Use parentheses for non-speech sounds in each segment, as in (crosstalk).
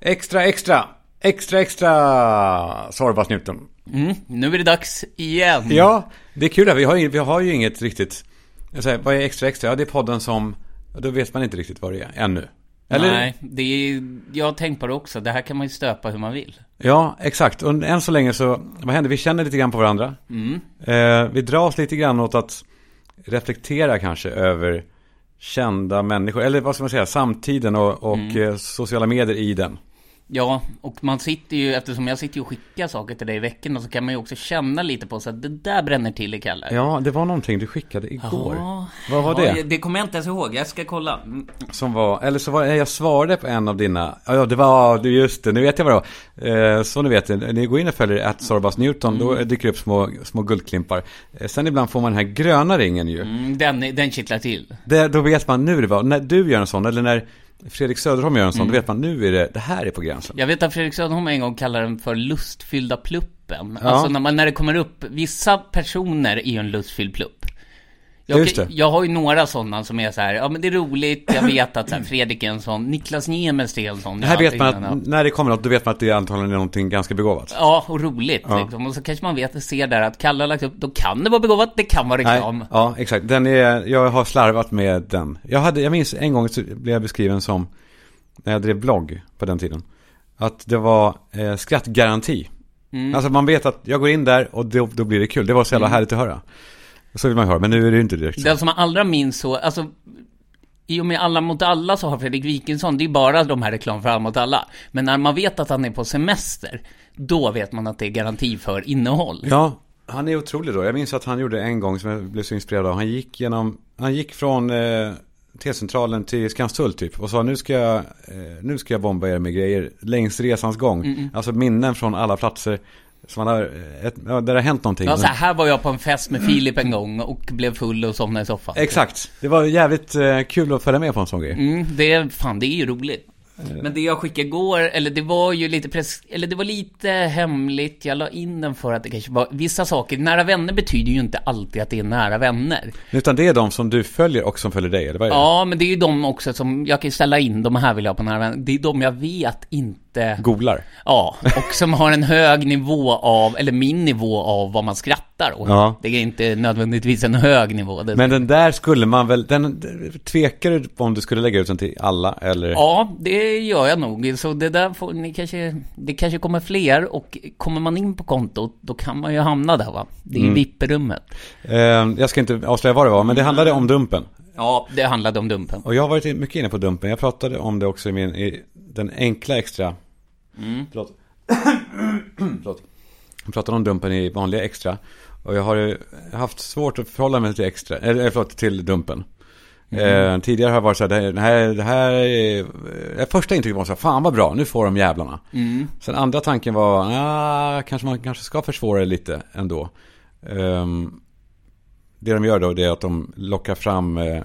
Extra, extra, extra, extra Sorvasnuten. Mm, nu är det dags igen. Ja, det är kul. Vi har, ju- vi har ju inget riktigt... Säger, vad är extra, extra? Ja, det är podden som... Då vet man inte riktigt vad det är ännu. Eller? Nej, det är, jag har tänkt på det också. Det här kan man ju stöpa hur man vill. Ja, exakt. Och än så länge så, vad händer? Vi känner lite grann på varandra. Mm. Eh, vi dras lite grann åt att reflektera kanske över kända människor, eller vad ska man säga, samtiden och, och Mm. eh, sociala medier i den. Ja, och man sitter ju, eftersom jag sitter ju och skickar saker till dig i veckan, och så kan man ju också känna lite på så att det där bränner till i Kalle. Ja, det var någonting du skickade igår. Ja. Vad var Ja, det? det kommer jag inte ens ihåg, jag ska kolla. Som var, eller så var det, jag svarade på en av dina, ja det var, det- just det, nu vet jag vad det var. Eh, så ni vet, ni går in och följer att Sorbas Newton, då Mm. dyker det upp små, små guldklimpar. Eh, sen ibland får man den här gröna ringen ju. Mm, den, den kittlar till. Det, då vet man nu det var, när du gör en sån, eller när Fredrik Söderholm gör en sån, Mm. då vet man nu är det, det här är på gränsen. Jag vet att Fredrik Söderholm en gång kallade den för lustfyllda pluppen. Ja. Alltså när, man, när det kommer upp, vissa personer är ju en lustfylld plupp. Jag, jag har ju några sådana som är så här, ja men det är roligt, jag vet att så här, Fredrik är en sån, Niklas Niemers är en sån. Här vet man att, när det kommer något, då vet man att det antagligen är någonting ganska begåvat. Ja, och roligt Ja. liksom. Och så kanske man vet, ser där att Kalle har lagt upp, då kan det vara begåvat, det kan vara reklam. Nej, ja, exakt. Den är, jag har slarvat med den. Jag, hade, jag minns en gång så blev jag beskriven som, när jag drev blogg på den tiden, att det var eh, skrattgaranti. Mm. Alltså man vet att jag går in där och då, då blir det kul. Det var så jävla härligt att höra. Så vill man höra, men nu är det ju inte direkt så. Den som man allra minns så, alltså i och med Alla mot alla så har Fredrik Wikingsson, det är bara de här reklam för Alla mot alla. Men när man vet att han är på semester, då vet man att det är garanti för innehåll. Ja, han är otrolig då. Jag minns att han gjorde en gång som jag blev så inspirerad av. Han gick genom, han gick från eh, T-centralen till Skanstull typ och sa nu ska jag, eh, nu ska jag bomba er med grejer längs resans gång. Alltså minnen från alla platser som han har, eh, ett, ja, där har hänt någonting. Ja, så här, här var jag på en fest med Filip en gång och blev full och somnade i soffan. Exakt, det var jävligt eh, kul att följa med på en sån grej. Mm, det är, fan det är ju roligt. Men det jag skickade igår, eller det var ju lite press, eller det var lite hemligt, jag la in den för att det kanske var, vissa saker, nära vänner betyder ju inte alltid att det är nära vänner. Utan det är de som du följer och som följer dig, eller vad är det? Ja, men det är ju de också som, jag kan ställa in, de här vill jag ha på nära vänner. Det är de jag vet inte, Googlar. ja, och som har en hög nivå av, eller min nivå av vad man skrattar åt. Ja. Det är inte nödvändigtvis en hög nivå. Men den där skulle man väl, den, tvekar du om du skulle lägga ut den till alla eller? Ja, det gör jag nog. Så det där får ni kanske, det kanske kommer fler och kommer man in på kontot, då kan man ju hamna där va. Det är Mm. VIP-rummet. Eh, jag ska inte avslöja vad det var, men det handlade om Dumpen. Ja, det handlade om Dumpen. Och jag har varit mycket inne på Dumpen. Jag pratade om det också i, min, i den enkla extra. Mm. Förlåt. (coughs) Förlåt. Jag pratade om Dumpen i vanliga extra. Och jag har haft svårt att förhålla mig till extra, eller förlåt, till Dumpen. Eh, tidigare har jag varit så här, det här, det här är, det första intrycket var så här, fan vad bra, nu får de jävlarna. Mm. Sen andra tanken var, ah, kanske man kanske ska försvåra det lite ändå. Ehm, det de gör då det är att de lockar fram eh, eh,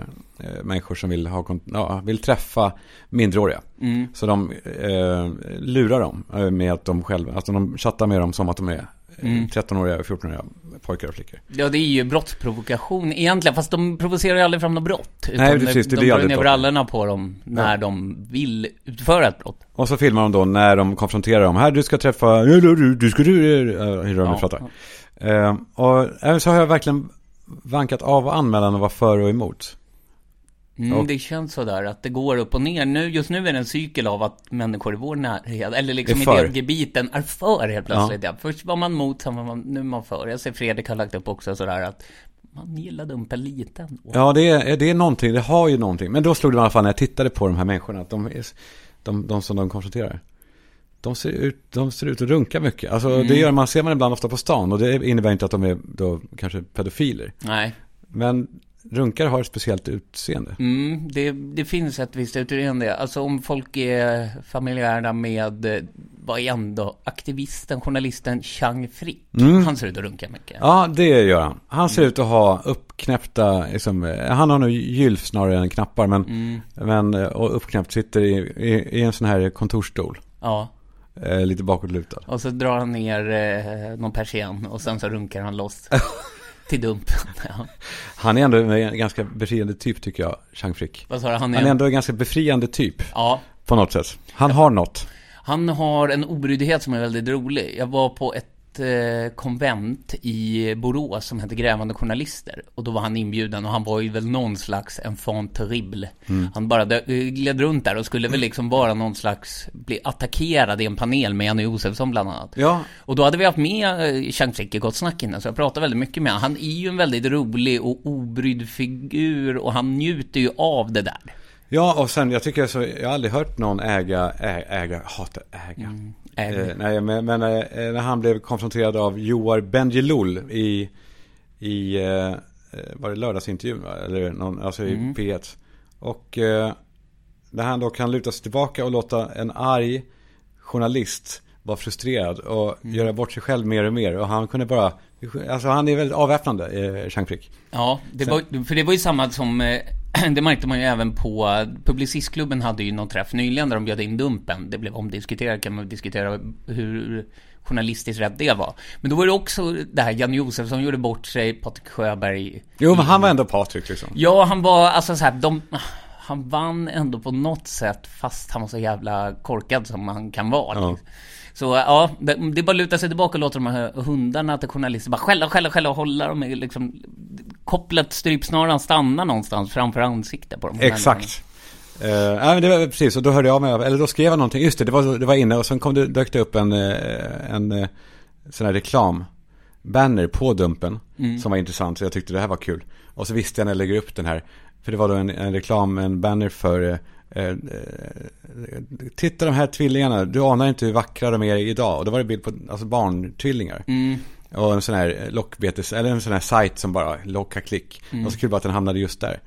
människor som vill, ha, ja, vill träffa minderåriga. Mm. Så de eh, lurar dem eh, med att de själva, alltså de chattar med dem som att de är eh, Mm. 13-åriga, 14-åriga pojkar och flickor. Ja, det är ju brottsprovokation egentligen, fast de provocerar ju aldrig fram något brott. Nej, precis, det de drar ner brallorna på dem när de vill utföra ett brott. Och så filmar de då när de konfronterar dem. Här, du ska träffa, du, ska du, hur de nu Ja. pratar. Eh, och så har jag verkligen vankat av anmälan och var för och emot. Mm, Och- Det känns sådär att det går upp och ner. Nu, just nu är det en cykel av att människor i vår närhet, eller liksom i den gebiten, är för helt plötsligt. Ja. Först var man mot, sen var man, nu är man för. Jag ser Fredrik har lagt upp också sådär att man gillar Dumpen lite ändå. Ja, det är, det är någonting, det har ju någonting. Men då slog det mig i alla fall när jag tittade på de här människorna, att de, de, de som de konfronterar. De ser ut, de ser ut att runka mycket. Alltså Mm. det gör man, ser man ibland ofta på stan. Och det innebär inte att de är då kanske pedofiler. Nej. Men runkar har ett speciellt utseende. Mm, det, det finns ett visst utrymme. Alltså om folk är familjära med, eh, vad är ändå, aktivisten, journalisten Chang Frick. Mm. Han ser ut att runka mycket. Ja, det gör han. Han ser ut att ha uppknäppta, liksom, eh, han har nog gylf snarare än knappar. Men, Mm. men eh, och uppknäppt sitter i, i, i en sån här kontorsstol. Ja. Eh, lite bakåtlutad. Och så drar han ner eh, någon persienn och sen så runkar han loss. (laughs) till Dumpen. (laughs) Ja. Han är ändå en ganska befriande typ tycker jag, Chang Frick. Vad sa du? Han är, Han är ändå en ganska befriande typ Ja. på något sätt. Han har något. Han har en obryddhet som är väldigt rolig. Jag var på ett eh, konvent i Borås som hette Grävande Journalister. Och då var han inbjuden och han var ju väl någon slags enfant terrible. Mm. Han bara dö- gled runt där och skulle väl liksom vara någon slags, bli attackerad i en panel med Janne Josefsson bland annat. Ja, Och då hade vi haft med eh, Chang Frick i Gott Snack innan, så jag pratade väldigt mycket med honom. Han är ju en väldigt rolig och obrydd figur och han njuter ju av det där. ja och sen jag tycker så, jag har aldrig hört någon äga, ä, äga, hatar äga. Äg. Eh, nej, men, men eh, när han blev konfronterad av Joar Bendjelloul i, i eh, var det lördagsintervjun va? Eller någon, alltså i P1. Och eh, när han då kan luta sig tillbaka och låta en arg journalist vara frustrerad och göra bort sig själv mer och mer. Och han kunde bara, alltså han är väldigt avväpnande, eh, Chang Frick. Ja, det var, för det var ju samma som, eh, (clears throat) det märkte man ju även på, Publicistklubben hade ju någon träff nyligen där de bjöd in Dumpen. Det blev omdiskuterat, kan man diskutera hur journalistiskt rätt det var. Men då var det också det här Janne Josef som gjorde bort sig, Patrik Sjöberg. Jo, men han var ändå Patrik liksom. Ja, han var, alltså så här, de, han vann ändå på något sätt fast han var så jävla korkad som han kan vara. Ja. liksom. Så ja, det, det är bara att luta sig tillbaka och låta de här hundarna till journalister bara skälla, skälla, skälla och hålla dem liksom Kopplet strypsnaran stannar någonstans framför ansiktet på dem. Exakt. Uh, nej, men det var precis, och då hörde jag mig av, eller då skrev jag någonting, just det, det var, det var inne och sen kom det, dök det upp en, eh, en eh, sån här reklam banner på Dumpen som var intressant, så jag tyckte det här var kul. Och så visste jag när jag lägger upp den här, för det var då en, en reklam, en banner för eh, eh, Titta de här tvillingarna, du anar inte hur vackra de är idag. Och då var det bild på alltså barntvillingar. Och en sån här lockbetes, eller en sån här sajt som bara lockar klick. Och så kul bara att den hamnade just där.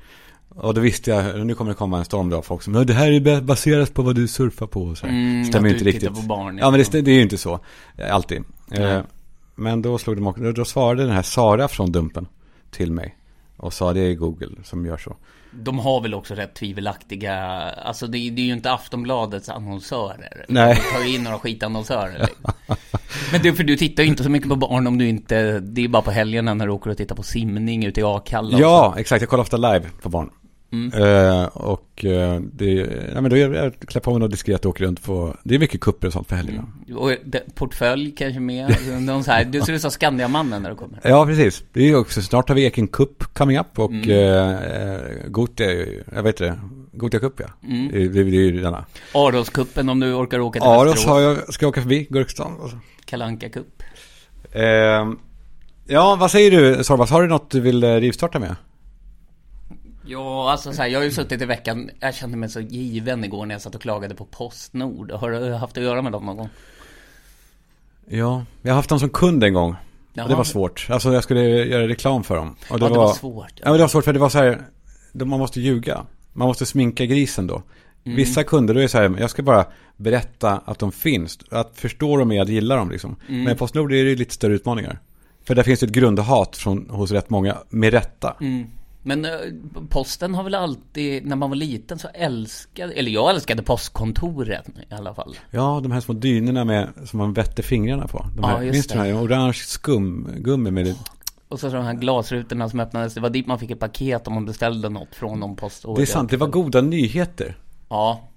Och då visste jag, nu kommer det komma en storm då, folk som, "Ja, det här är baserat på vad du surfar på och så här. Mm, Stämmer ju inte riktigt. på barn, ja. men det, det är ju inte så, eh, alltid. Nej. Eh, Men då slog de också, då svarade den här Sara från Dumpen till mig. Och sa det är Google som gör så. De har väl också rätt tvivelaktiga, alltså det, är- det är ju inte Aftonbladets annonsörer. Nej. De tar ju in några skitannonsörer. (laughs) liksom. Men du, för du tittar ju inte så mycket på barn om du inte, det är bara på helgerna när du åker och tittar på simning ute i Akalla. Ja, exakt. Jag kollar ofta live på barn. Eh, och eh, det, ja, men då är jag klär på mig något diskret och åker runt på, det är mycket kupper och sånt för helgerna. så. Och det, portfölj kanske med, (laughs) någon så här, du ser ut som Skandiamannen när du kommer. Ja, precis. Det är också, snart har vi Eken Cup coming up och mm. eh, Gotia, är ju- jag vet det, Gotia Cup ja. Det, det, det är ju denna. Aroskuppen om du orkar åka till Aros Västerås. har jag, ska jag åka förbi, Gurkstan. och så. Kalanka Cup. Eh, ja, vad säger du Sorbas? Har du något du vill eh, rivstarta med? Ja, alltså så här, jag har ju suttit i veckan, jag kände mig så given igår när jag satt och klagade på Postnord. Har du haft att göra med dem någon gång? Ja, jag har haft dem som kund en gång. Jaha. Det var svårt. Alltså jag skulle göra reklam för dem. Och Ja, det var svårt, ja. Ja, det var svårt för det var så här, man måste ljuga. Man måste sminka grisen då. Mm. Vissa kunder, då är det så här, jag ska bara berätta att de finns. Att förstå dem är att gilla dem liksom. Mm. Men Postnord är det lite större utmaningar. För där finns det ett grundhat från, hos rätt många, med rätta. Mm. Men eh, posten har väl alltid, när man var liten så älskade, eller jag älskade postkontoret i alla fall. Ja, de här små dynorna med, som man vetter fingrarna på. De Ja, här, just minns du de här orange skumgummi med det? Och så de här glasrutorna som öppnades, det var dit man fick ett paket om man beställde något från någon post. Det är sant, det var goda nyheter, Ja,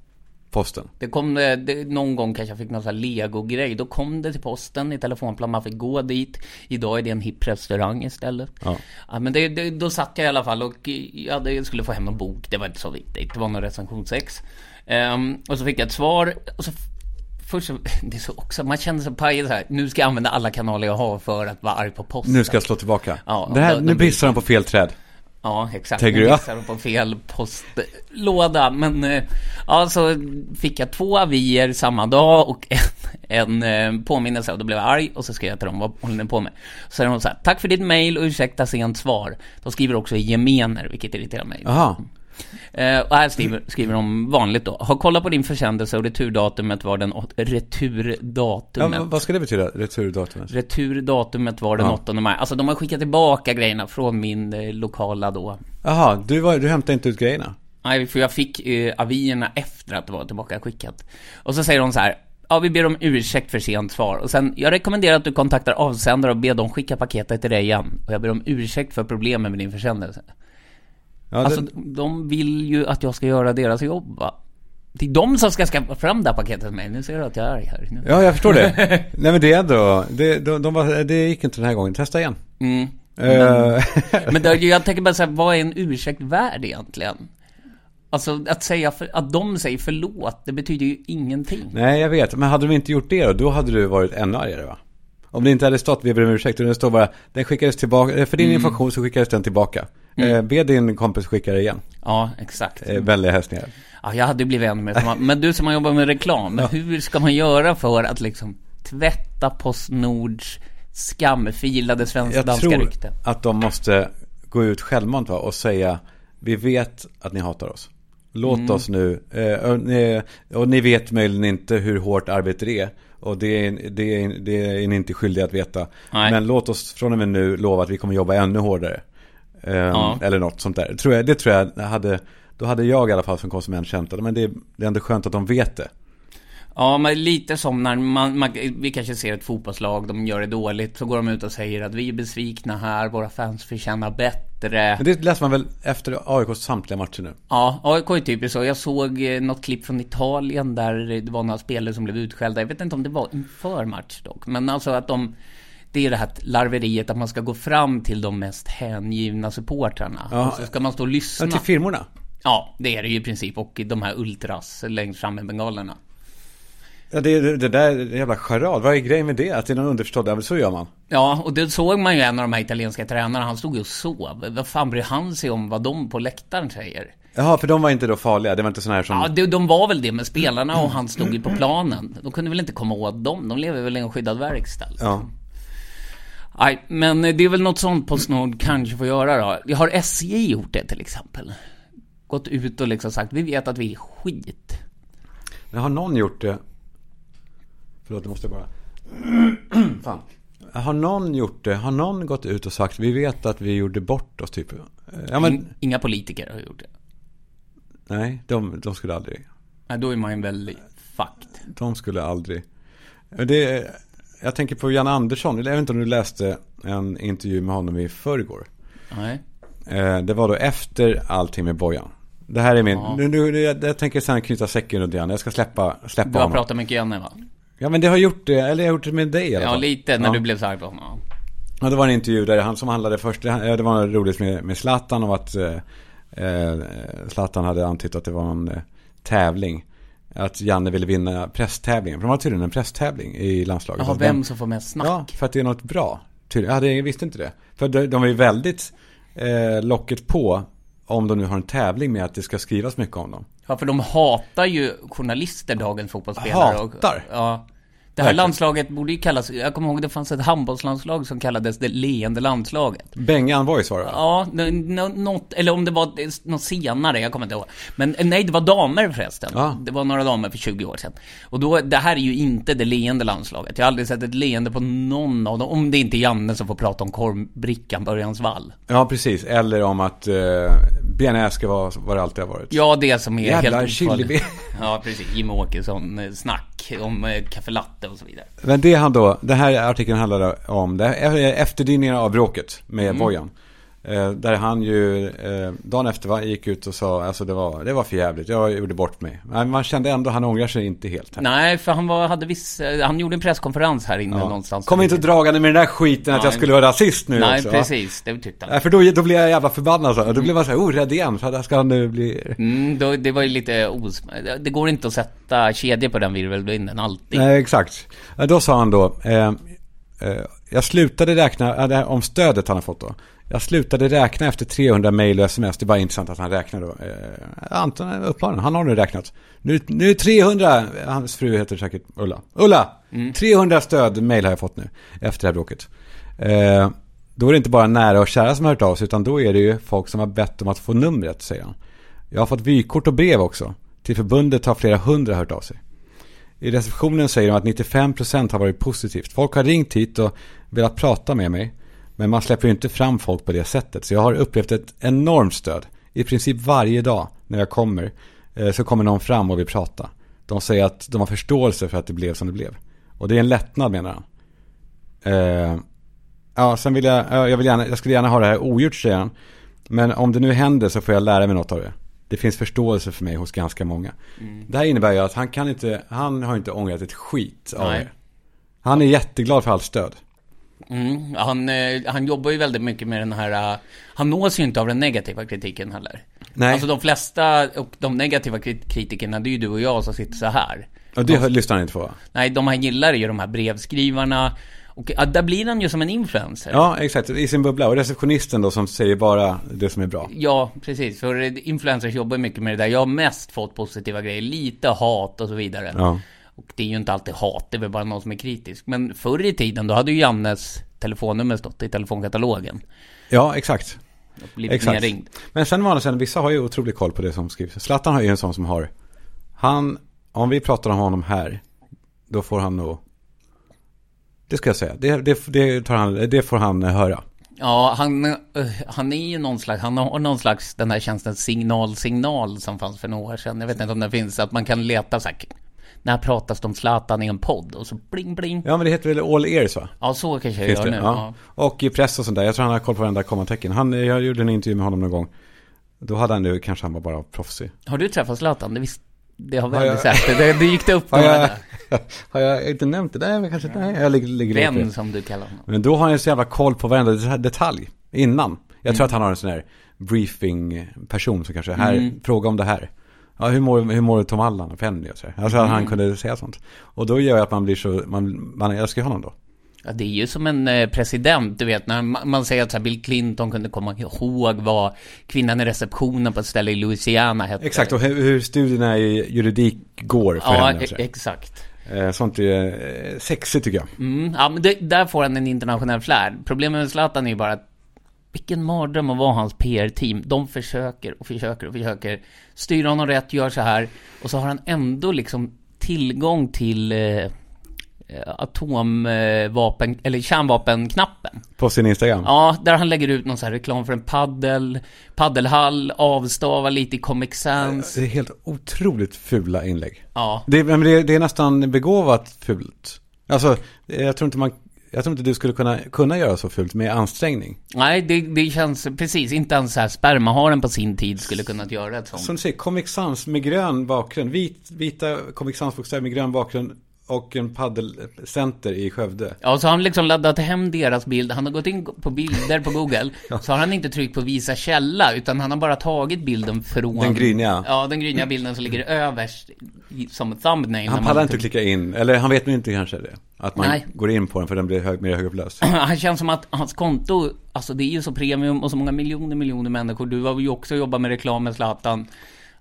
posten. det kom det, det, någon gång kanske jag fick någon sån här lego-grej. Då kom det till posten i telefonplan, man fick gå dit. Idag är det en hipp restaurang istället. Ja. Ja, men det, det, då satt jag i alla fall och ja, det skulle få hem någon bok. Det var inte så viktigt. Det var någon recensionsex. Ehm, och så fick jag ett svar. Och så först (laughs) det är så också, man känner sig pajig så här. Nu ska jag använda alla kanaler jag har för att vara arg på posten. Nu ska jag slå tillbaka. Ja, här, då- nu då blir- pissar de på fel träd. Ja, exakt. Tänker Nu du, ja? missade de på fel postlåda. Men eh, ja, så fick jag två avier samma dag och en, en eh, påminnelse. Och då blev jag arg och så skrev jag till dem, vad håller ni på med? Så säger de så här, tack för ditt mail och ursäkta sent svar. De skriver också gemener, vilket irriterar mig. Jaha. Eh, och här skriver, skriver de vanligt då. Har kollat på din försändelse och returdatumet var den åt- Ja, returdatumet. vad ska det betyda, returdatumet? Returdatumet var den Ja. 8 maj. Alltså de har skickat tillbaka grejerna från min eh, lokala då Jaha, du, var, du hämtade inte ut grejerna? Nej, för jag fick eh, avierna efter att det var tillbaka skickat. Och så säger de så här. Ja, vi ber om ursäkt för sent svar. Och sen, jag rekommenderar att du kontaktar avsändare och ber dem skicka paketet till dig igen. Och jag ber om ursäkt för problemen med din försändelse. Ja, Alltså, det, de vill ju att jag ska göra deras jobb, va? Det är de som ska skaffa fram det här paketet till mig. Nu ser du att jag är arg här. Nu. Ja, jag förstår det. (laughs) Nej, men det är ändå, det, de, de var, det gick inte den här gången. Testa igen. Mm. Eh, Men det, jag tänker bara så här, vad är en ursäkt värd egentligen? Alltså att säga, för, att de säger förlåt, det betyder ju ingenting. Nej, jag vet. Men hade de inte gjort det då, då hade du varit ännu argare va? Om det inte hade stått vi ber om ursäkt, utan det står bara, den skickades tillbaka, för din Mm. information så skickades den tillbaka. Eh, be din kompis skicka det igen. Ja, exakt. Eh, vänliga hälsningar. Ja, jag hade blivit mer som Men du som har jobbat med reklam, hur ska man göra för att liksom tvätta Postnords skamfilade Jag svensk-danska tror rykte? att de måste gå ut självmant va, och säga, vi vet att ni hatar oss. Låt Mm. oss nu, eh, och, ni, och ni vet möjligen inte hur hårt arbete det är. Och det är, det är, det är ni inte skyldiga att veta. Nej. Men låt oss från och med nu lova att vi kommer jobba ännu hårdare. Ehm, Ja. Eller något sånt där. Tror jag, det tror jag hade, då hade jag i alla fall som konsument känt att men det, det är ändå skönt att de vet det. Ja, men lite som när man, man, vi kanske ser ett fotbollslag, de gör det dåligt, så går de ut och säger att vi är besvikna här, våra fans förtjänar bättre. Men det läser man väl efter AIKs samtliga matcher nu? Ja, AIK är typiskt så. Jag såg eh, något klipp från Italien där det var några spelare som blev utskällda. Jag vet inte om det var inför match dock. Men alltså att de... Det är det här larveriet att man ska gå fram till de mest hängivna supportrarna. Ja. Och så ska man stå och lyssna. Ja, till firmorna. Ja, det är det ju i princip. Och de här ultras längst fram med bengalerna. Ja, det, det, det där är en jävla charad. Vad är grejen med det? Att det är någon underförstådd, ja men så gör man. Ja, och det såg man ju en av de här italienska tränarna. Han stod ju och sov. Vad fan bryr han sig om vad de på läktaren säger? Jaha, för de var inte då farliga. Det var inte sådana här som... Ja, det, de var väl det med spelarna och han stod ju på planen. De kunde väl inte komma åt dem? De lever väl i en skyddad verkstad? Ja. Nej, men det är väl något sånt Postnord kanske får göra då. Vi har SJ gjort det till exempel. Gått ut och liksom sagt, vi vet att vi är skit. Men har någon gjort det? Förlåt, det måste jag bara... (clears throat) Fan. Har någon gjort det? Har någon gått ut och sagt vi vet att vi gjorde bort oss typ? Ja men, In, inga politiker har gjort det. nej, de, de skulle aldrig. Nej, då är man ju väldigt fucked. De skulle aldrig. Det, jag tänker på Jan Andersson. Jag vet inte om du läste en intervju med honom i förrgår. Nej. Eh, Det var då efter allting med Bojan. Det här är min, Ja. nu, nu, jag, jag tänker sen knyta säcken runt igen. Jag ska släppa, släppa Du har honom. pratat mycket Janne va? Ja men det har gjort det, eller jag har gjort det med dig i alla Ja, fall. lite när Ja. du blev så på honom. Ja, det var en intervju där han som handlade först, det var roligt med, med Zlatan och att eh, eh, Zlatan hade antytt att det var en eh, tävling. Att Janne ville vinna presstävlingen. För de har tydligen en presstävling i landslaget. Jaha, vem som får mest snack? Ja, för att det är något bra. Tydligen. Ja, jag visste inte det. För de, de är ju väldigt eh, locket på om de nu har en tävling med att det ska skrivas mycket om dem. Ja, för de hatar ju journalister, dagens fotbollsspelare. och- Hatar? Ja. Det här landslaget borde ju kallas, jag kommer ihåg det fanns ett handbollslandslag som kallades det leende landslaget. Bengan Voice var det? Ja, något, eller om det var något senare, jag kommer inte ihåg. Men nej, det var damer förresten. Ja. Det var några damer för 20 år sedan. Och då, det här är ju inte det leende landslaget. Jag har aldrig sett ett leende på någon av dem. Om det inte är Janne som får prata om korvbrickan Börjans vall. Ja, precis. Eller om att eh, BNÄ ska vara vad det alltid har varit. Ja, det som är Jävla helt chili ofarligt. Ja, precis. Jimmy Åkesson, eh, snack om eh, kaffe latte och så vidare. Men det han då, den här artikeln handlar om, det är efterdyningarna av bråket med Mm. Bojan. Eh, där han ju, eh, dagen efter va, gick ut och sa, alltså det var, det var för jävligt, jag gjorde bort mig. Men man kände ändå, han ångrar sig inte helt. Här. Nej, för han var, hade viss, eh, han gjorde en presskonferens här inne någonstans. Kom inte dragande med den där skiten att Nej. jag skulle vara rasist nu Nej, också. va? precis. Det tyckte han. För då, då blir jag jävla förbannad så. Då blir man så här orädd igen. För att ska han nu bli... Mm, då, det var ju lite os... Det går inte att sätta kedjor på den virvelvinden alltid. Nej, exakt. Ja, Då sa han då, eh, eh, jag slutade räkna, ja, här om stödet han har fått då. Jag slutade räkna efter 300 mejl och sms. Det är bara intressant att han räknar då. Eh, Anton uppmaningen, han har nu räknat. Nu, nu är 300, hans fru heter säkert Ulla. Ulla! 300 stödmejl har jag fått nu, efter det här bråket. Eh, då är det inte bara nära och kära som har hört av sig, utan då är det ju folk som har bett om att få numret, säger han. Jag har fått vykort och brev också. Till förbundet har flera hundra hört av sig. I receptionen säger de att 95% har varit positivt. Folk har ringt hit och velat prata med mig. Men man släpper ju inte fram folk på det sättet. Så jag har upplevt ett enormt stöd. I princip varje dag när jag kommer eh, så kommer någon fram och vill prata. De säger att de har förståelse för att det blev som det blev. Och det är en lättnad menar han. Eh, ja, sen vill jag, ja, jag, vill gärna, jag skulle gärna ha det här ogjort säger han. Men om det nu händer så får jag lära mig något av det. det finns förståelse för mig hos ganska många. Mm. Det här innebär ju att han kan inte, han har inte ångrat ett skit av Nej. det. Han är jätteglad för allt stöd. Mm, han, eh, han jobbar ju väldigt mycket med den här, eh, han nås ju inte av den negativa kritiken heller. Nej. Alltså de flesta, och de negativa krit- kritikerna, det är ju du och jag som sitter så här. Och det lyssnar han inte på? Nej, de han gillar är ju de här brevskrivarna. Och ja, där blir han ju som en influencer. Ja, exakt. I sin bubbla. Och receptionisten då som säger bara det som är bra. Ja, precis. För influencers jobbar mycket med det där. Jag har mest fått positiva grejer. Lite hat och så vidare. Ja. Och det är ju inte alltid hat, det är väl bara någon som är kritisk. Men förr i tiden, då hade ju Jannes telefonnummer stått i telefonkatalogen. Ja, exakt. Exakt. Men sen var det sen, vissa har ju otrolig koll på det som skrivs. Zlatan har ju en sån som har, han, om vi pratar om honom här, då får han nog, det ska jag säga, det, det, det, tar han, det får han eh, höra. Ja, han, eh, han är ju någon slags, han har någon slags den här tjänsten signal, signal som fanns för några år sedan. Jag vet inte om det finns, att man kan leta så här, när pratas det om Zlatan i en podd? Och så bling bling. Ja, men det heter väl All Ears va? Ja, så kanske jag Finns gör det? nu. Ja. Ja. Och i press och sånt där, jag tror han har koll på varenda kommatecken. Han, jag gjorde en intervju med honom någon gång. Då hade han nu, kanske han var bara proffsig. Har du träffat Zlatan? Det, visst, det har väl jag- det. det. Gick det upp (laughs) Har jag, (laughs) har jag inte nämnt det? Nej, men kanske nej, jag ligger, ligger det. som du kallar honom. Men då har han så jävla koll på varenda det- detalj innan. Jag Mm. tror att han har en sån här briefing-person som kanske, här, Mm. fråga om det här. Ja, hur mår, hur mår Tom Allan och Penny och så. Alltså att Mm. han kunde säga sånt. Och då gör jag att man blir så, man, man älskar honom då. Ja, det är ju som en eh, president, du vet, när ma- man säger att Bill Clinton kunde komma ihåg vad kvinnan i receptionen på ett ställe i Louisiana hette. Exakt, och hur, hur studierna i juridik går för Ja, henne. e- så här. exakt. Eh, Sånt är eh, sexigt tycker jag. Mm, ja, men det, där får han en internationell flärd. Problemet med Zlatan är ju bara att vilken mardröm att vara hans PR-team. De försöker och försöker och försöker styra honom rätt, gör så här. Och så har han ändå liksom tillgång till eh, atomvapen, eller kärnvapenknappen. På sin Instagram. Ja, där han lägger ut någon så här reklam för en paddel, paddelhall, avstavar lite i Comic Sans. Det är helt otroligt fula inlägg. Ja, Det, men det, det är nästan begåvat fult. Alltså, jag tror inte man, jag tror inte du skulle kunna, kunna göra så fult med ansträngning. nej, det, det känns precis, inte ens så här spermaharen på sin tid skulle kunnat göra ett sånt. Som du säger, Comic Sans med grön bakgrund. Vit, vita Comic Sans-bokstäver med grön bakgrund. Och en paddelcenter i Skövde. Ja, så har han liksom laddat hem deras bild. Han har gått in på bilder på Google. (laughs) Så har han inte tryckt på visa källa, utan han har bara tagit bilden från... Den gryniga. Ja, den gryniga bilden som ligger överst i- som thumbnail. Han pallar inte liksom- att klicka in, eller han vet nog inte kanske det. Att man Nej. går in på den för den blir hög, mer högupplöst. (clears throat) Han känns som att hans konto, alltså det är ju så premium och så många miljoner, miljoner människor. Du har ju också jobbat med reklam med Zlatan.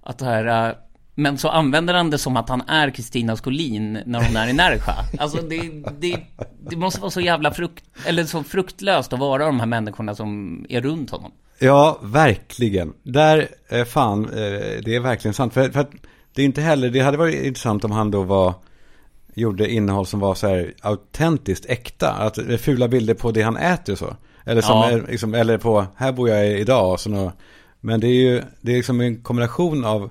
Att det här... Men så använder han det som att han är Kristina Skolin när hon är i Närsjö. Alltså det, det, det måste vara så jävla frukt, eller så fruktlöst att vara de här människorna som är runt honom. Ja, verkligen. Där, eh, fan, eh, det är verkligen sant. För, för att det är inte heller, det hade varit intressant om han då var, gjorde innehåll som var så här autentiskt äkta. Att eh, fula bilder på det han äter och så. Eller, som Ja. är, liksom, eller på, här bor jag idag. Och så men det är ju, det är liksom en kombination av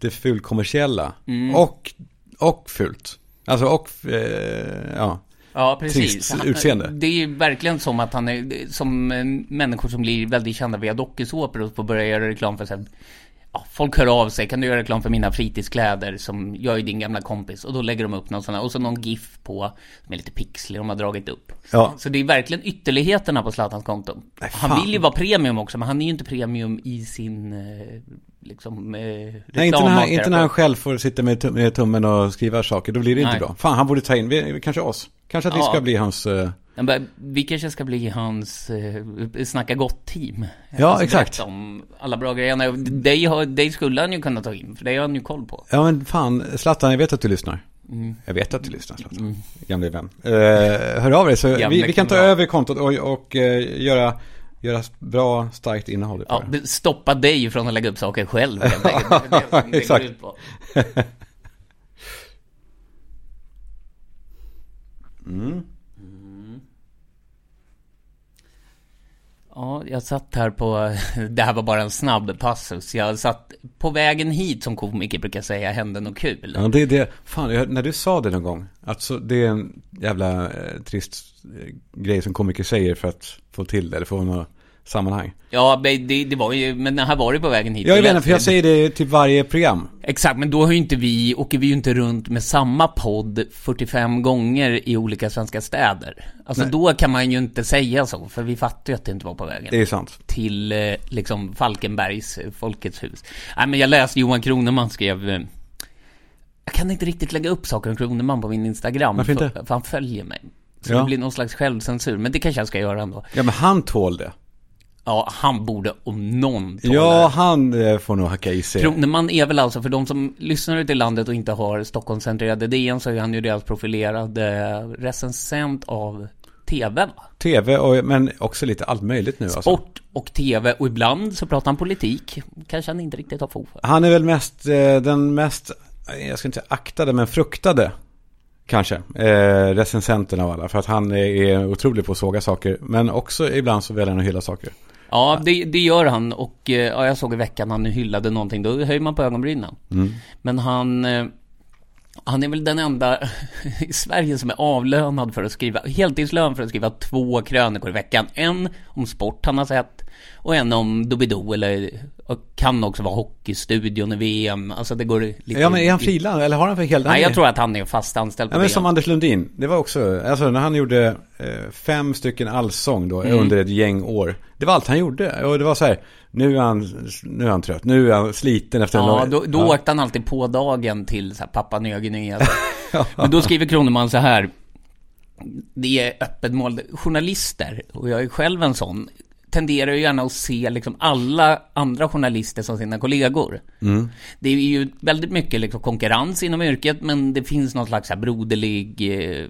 det fulkommersiella Mm. och, och fult. Alltså och, eh, ja. Ja, precis. Han- utseende. Det är ju verkligen som att han är som eh, människor som blir väldigt kända via dokusåpor och får börja göra reklam för sig. Ja, folk hör av sig, kan du göra reklam för mina fritidskläder som jag är din gamla kompis? Och då lägger de upp någon sån här, och så någon GIF på med lite pixlar de har dragit upp. Ja. Så det är verkligen ytterligheterna på Zlatans konto. Nej, han vill ju vara premium också, men han är ju inte premium i sin, eh, liksom, eh, Nej, inte när, han, inte när han själv får sitta med, tum- med tummen och skriva saker. Då blir det inte Nej. bra. Fan, han borde ta in, vi, kanske oss. Kanske att vi Ja. ska bli hans... eh, Men Vi kanske ska bli hans eh, Snacka Gott-team. Ja, Alltså, exakt. Om alla bra grejer. Dig, har, dig skulle han ju kunna ta in, för det har han ju koll på. Ja men fan, Zlatan, jag vet att du lyssnar. Mm. Jag vet att du lyssnar Zlatan. Gamle vän. Uh, hör av dig så Gamle vi, vi kan ta över kontot och, och eh, göra, göra bra, starkt innehåll Ja, stoppa dig från att lägga upp saker själv. Det (laughs) Exakt. (laughs) Mm. Ja, jag satt här på, (laughs) det här var bara en snabb passus. Jag satt på vägen hit som komiker brukar säga, hände något kul. Ja, det är det. Fan, jag, när du sa det någon gång. Alltså det är en jävla eh, trist eh, grej som komiker säger för att få till det. Eller få något sammanhang. Ja, det, det var ju, men här var det på vägen hit. Jag Det vet inte, för jag säger det typ varje program. Exakt, men då har ju inte vi, åker vi ju inte runt med samma podd 45 gånger i olika svenska städer. Alltså då kan man ju inte säga så, för vi fattar ju att det inte var på vägen. Det är sant. till eh, liksom Falkenbergs eh, Folkets hus. Nej men jag läste Johan Kroneman skrev eh, Jag kan inte riktigt lägga upp saker om Kroneman på min Instagram Varför inte? För, för han följer mig Så Ja. det blir någon slags självcensur, men det kanske jag ska göra ändå Ja, men han tål det. Ja, han borde om någon tåla Ja, han eh, får nog hacka i sig. Kroneman är väl alltså, för de som lyssnar ute i landet och inte har Stockholmscentrerade DN så är han ju deras profilerade recensent av TV va? TV, och, men också lite allt möjligt nu alltså. Sport och TV och ibland så pratar han politik Kanske han inte riktigt har fog för Han är väl mest, eh, den mest, eh, jag ska inte säga aktade, men fruktade. Kanske, eh, recensenten av alla. För att han är, är otrolig på att såga saker. Men också ibland så väljer han att hylla saker. Ja, det, det gör han och eh, ja, jag såg i veckan han hyllade någonting, då höjer man på ögonbrynen. Men han, eh, han är väl den enda (laughs) i Sverige som är avlönad för att skriva, heltidslön för att skriva två krönikor i veckan. En om sport han har sett och en om Doobidoo eller kan också vara Hockeystudion i VM. Alltså det går lite... Ja, men är han frilans? Eller har han för helt... Nej, jag tror att han är fast anställd på Ja, men DN. som Anders Lundin. Det var också, alltså när han gjorde eh, fem stycken allsång då Mm. under ett gäng år. Det var allt han gjorde. Och det var så här, nu är han, nu är han trött, nu är han sliten efter en Ja, lång- då, då åkte han alltid på dagen till så här, pappa Nya Guinea. (laughs) Men då skriver Kroneman så här. Det är öppet mål. Journalister, och jag är själv en sån, tenderar ju gärna att se liksom alla andra journalister som sina kollegor. Det är ju väldigt mycket liksom konkurrens inom yrket, men det finns någon slags här broderlig eh,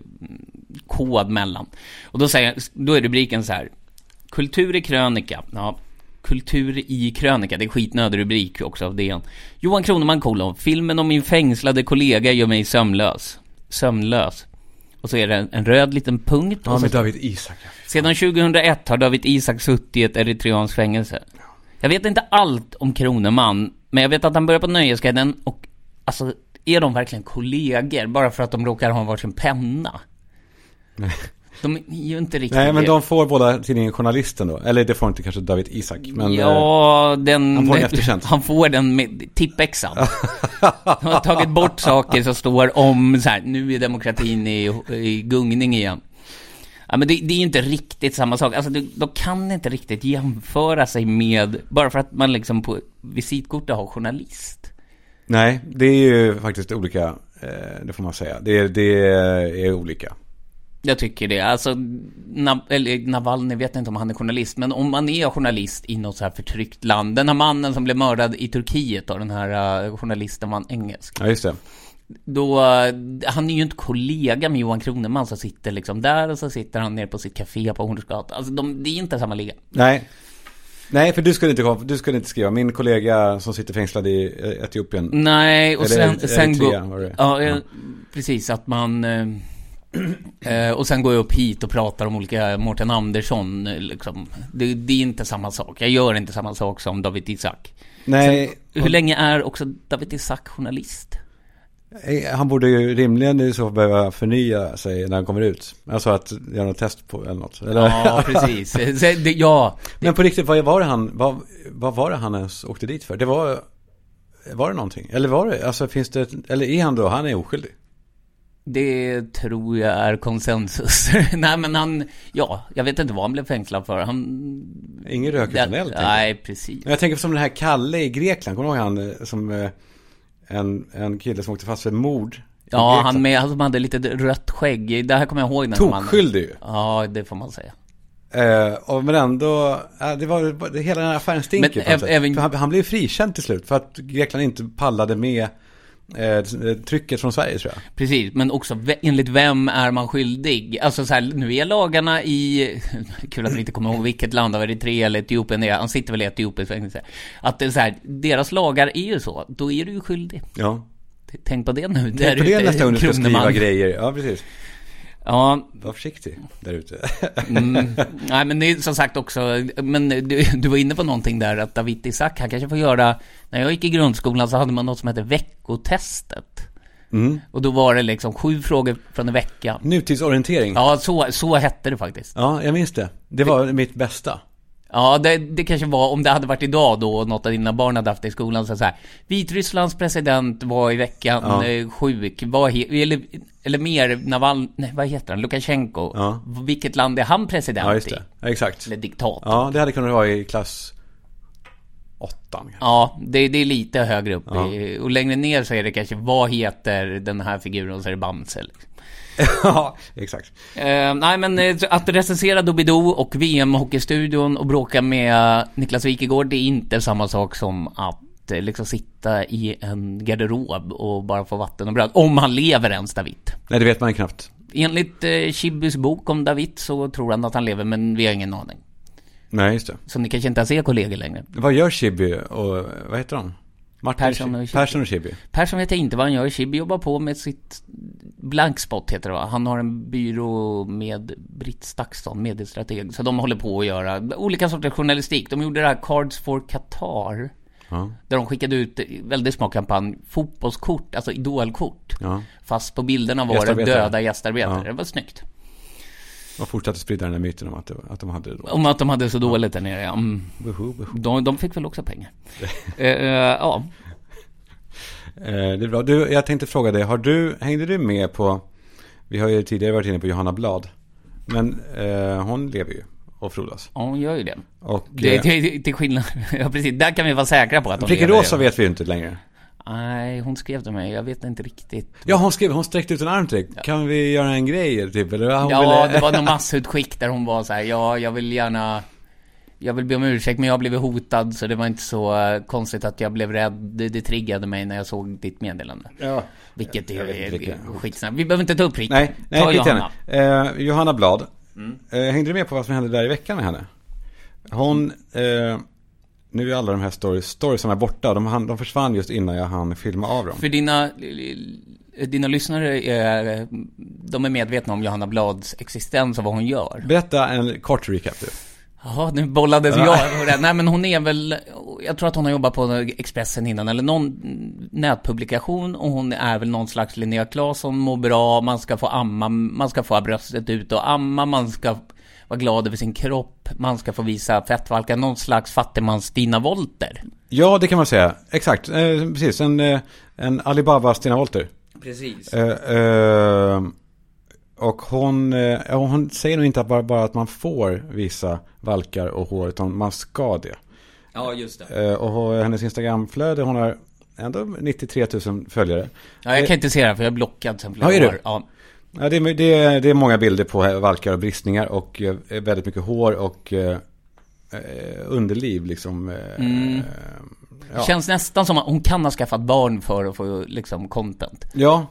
kod mellan. Och då, säger, då är rubriken så här. Kultur i krönika. Ja, Kultur i krönika, det är skitnödig rubrik också av DN. Johan Kroneman kolon, filmen om min fängslade kollega gör mig sömnlös. Sömnlös. Och så är det en, en röd liten punkt. Ja, och så med David Isak. sedan 2001 har David Isak suttit i ett eritreanskt fängelse. Jag vet inte allt om Kroneman, men jag vet att han börjar på Nöjesguiden och alltså, är de verkligen kollegor bara för att de råkar ha varsin penna? De är ju inte riktigt Nej, men det. de får båda tidningen Journalisten då. Eller det får inte kanske David Isak. Men, eh, ja, den... han får en eftertjänst. Han får den med tippexan. De har tagit bort saker som står om så här, nu är demokratin i, i gungning igen. Ja, men det, det är ju inte riktigt samma sak. Alltså, det, de kan inte riktigt jämföra sig med, bara för att man liksom på visitkortet har journalist. Nej, det är ju faktiskt olika. Eh, det får man säga. Det, det är olika. Jag tycker det. Alltså, Nav eller Navalny vet inte om han är journalist, men om man är journalist i något så här förtryckt land. Den här mannen som blev mördad i Turkiet då, den här uh, journalisten var engelsk. Ja, just det. Då, eh, han är ju inte kollega med Johan Kroneman som sitter liksom där och så sitter han nere på sitt café på Hornsgatan. Alltså de, det är inte samma liga. Nej. Nej, för du skulle, inte, du skulle inte skriva. Min kollega som sitter fängslad i eh, Etiopien. Nej, och Eller sen, sen går... Ja, eh, Ja. precis att man... (clears throat) eh, och sen går jag upp hit och pratar om olika Mårten Andersson liksom. det, det är inte samma sak. Jag gör inte samma sak som David Isak. Nej, Hur länge är också David Isak journalist? Eh, Han borde ju rimligen i så fall behöva förnya sig när han kommer ut. Alltså att göra något test på eller något. Eller? Ja, (laughs) precis. Eh, ja, Men på riktigt, vad var det han, vad, vad var det han ens åkte dit för? Det var, var det någonting? Eller var det, alltså finns det, eller är han då, han är oskyldig? Det tror jag är konsensus. (laughs) Nej men han, ja, jag vet inte vad han blev fängslad för. Han... Ingen rök utan eld. Nej, precis. Jag tänker som den här Kalle i Grekland, kommer du ihåg han eh, som eh, en, en kille som åkte fast för mord? Ja, han med, som hade lite rött skägg. Det här kommer jag ihåg. Tokskyldig ju. Ja, det får man säga. Eh, och men ändå, det var det, hela den här affären stinker Men på även- han, han blev frikänd till slut för att Grekland inte pallade med eh, trycket från Sverige tror jag. Precis, men också enligt vem är man skyldig? Alltså så här, nu är lagarna i, (laughs) kul att vi inte kommer ihåg vilket land av Eritrea eller Etiopien det är, han sitter väl i Etiopiens fängelse. Att det är så här, deras lagar är ju så, då är du ju skyldig. Ja. Tänk på det nu. Tänk på det nästa gång du ska skriva grejer. Ja, precis. Ja, Var försiktig där ute. Mm, (laughs) nej men det är som sagt också, men du, du var inne på någonting där att David Isak, han kanske får göra, när jag gick i grundskolan så hade man något som hette veckotestet. Mm. Och då var det liksom sju frågor från en vecka. Nutidsorientering. Ja. Ja, så, så hette det faktiskt. jag minns det. Det var mitt bästa. Ja, det, det kanske var, om det hade varit idag då och något av dina barn hade haft det i skolan så, så här. Vitrysslands president var i veckan Ja. eh, sjuk, var he, eller, eller mer Naval, nej vad heter han, Lukasjenko. Ja. Vilket land är han president Ja, i? exakt. Eller diktat. Ja, det hade kunnat vara i klass åttan. Ja, det, det är lite högre upp. I, och längre ner så är det kanske, vad heter den här figuren? Och så är det Bamse. Liksom. (laughs) Ja, exakt. Eh, nej men eh, att recensera Doobidoo och VM-hockeystudion och bråka med Niklas Wikegård, det är inte samma sak som att eh, liksom sitta i en garderob och bara få vatten och bröd. Om han lever ens, David. Nej, det vet man ju knappt. Enligt eh, Chibbys bok om David så tror han att han lever, men vi har ingen aning. Nej, just det. Så ni kanske inte ens är kollegor längre. Vad gör Chibi och vad heter de? Martin Persson och Chibi. Persson och Chibi. Persson vet jag inte vad han gör. Chibi jobbar på med sitt Blankspot heter det va? Han har en byrå med Britt Stakston, mediestrateg. Så de håller på att göra olika sorters journalistik. De gjorde det här Cards for Qatar. Ja. Där de skickade ut, väldigt smart kampanj, fotbollskort, alltså idolkort. Ja. Fast på bilderna var det döda gästarbetare. Ja. Det var snyggt. Och fortsatte sprida den där myten om att, det, att de hade det då. Om att de hade så dåligt där nere, ja. Mm. Buhu, buhu. De, de fick väl också pengar. (laughs) eh, ja. Eh, det är bra. Du, jag tänkte fråga dig, har du, hängde du med på, vi har ju tidigare varit inne på Johanna Blad. Men eh, hon lever ju och frodas. ja, hon gör ju det. Och Det, det, till skillnad, (laughs) ja precis, där kan vi vara säkra på att hon lever. Rosa vet vi ju inte längre. Nej, hon skrev till mig, jag vet inte riktigt. Ja, hon skrev, hon sträckte ut en arm till dig. Kan vi göra en grej typ? Eller hon Ja, ville- det var någon massutskick där hon var så här, ja, jag vill gärna jag vill be om ursäkt men jag blivit hotad så det var inte så eh, konstigt att jag blev rädd. Det, det triggade mig när jag såg ditt meddelande. Ja. Vilket är, är, skitsnabbt. Vi behöver inte ta upp Rick. Nej, nej, Ta Johanna. Eh, Johanna Blad. Mm. Eh, hängde du med på vad som hände där i veckan med henne? Hon, eh, nu är alla de här stories, storiesarna borta. De, de försvann just innan jag hann filma av dem. För dina, dina lyssnare är, de är medvetna om Johanna Blads existens och vad hon gör. Berätta en kort recap du. Jaha, nu bollades jag. Nej men hon är väl, jag tror att hon har jobbat på Expressen innan, eller någon nätpublikation och hon är väl någon slags Linnea Claesson, mår bra, man ska få amma, man ska få bröstet ut och amma, man ska vara glad över sin kropp, man ska få visa fettvalkar, någon slags fattigmans Stina Wolter. Ja, det kan man säga. Exakt, eh, precis. En, eh, en Alibaba Stina Wolter. Precis. Eh, eh, och hon, eh, hon säger nog inte att bara, bara att man får visa valkar och hår, utan man ska det. Ja, just det. Eh, och hennes Instagramflöde, hon har ändå 93 000 följare. Ja, jag kan inte se det för jag är blockad sen flera Ja, är du? år. Ja. Ja, det, är, det, är, det är många bilder på valkar och bristningar och eh, väldigt mycket hår och eh, eh, underliv liksom. Eh, Mm. ja. Känns nästan som att hon kan ha skaffat barn för att få liksom content. ja.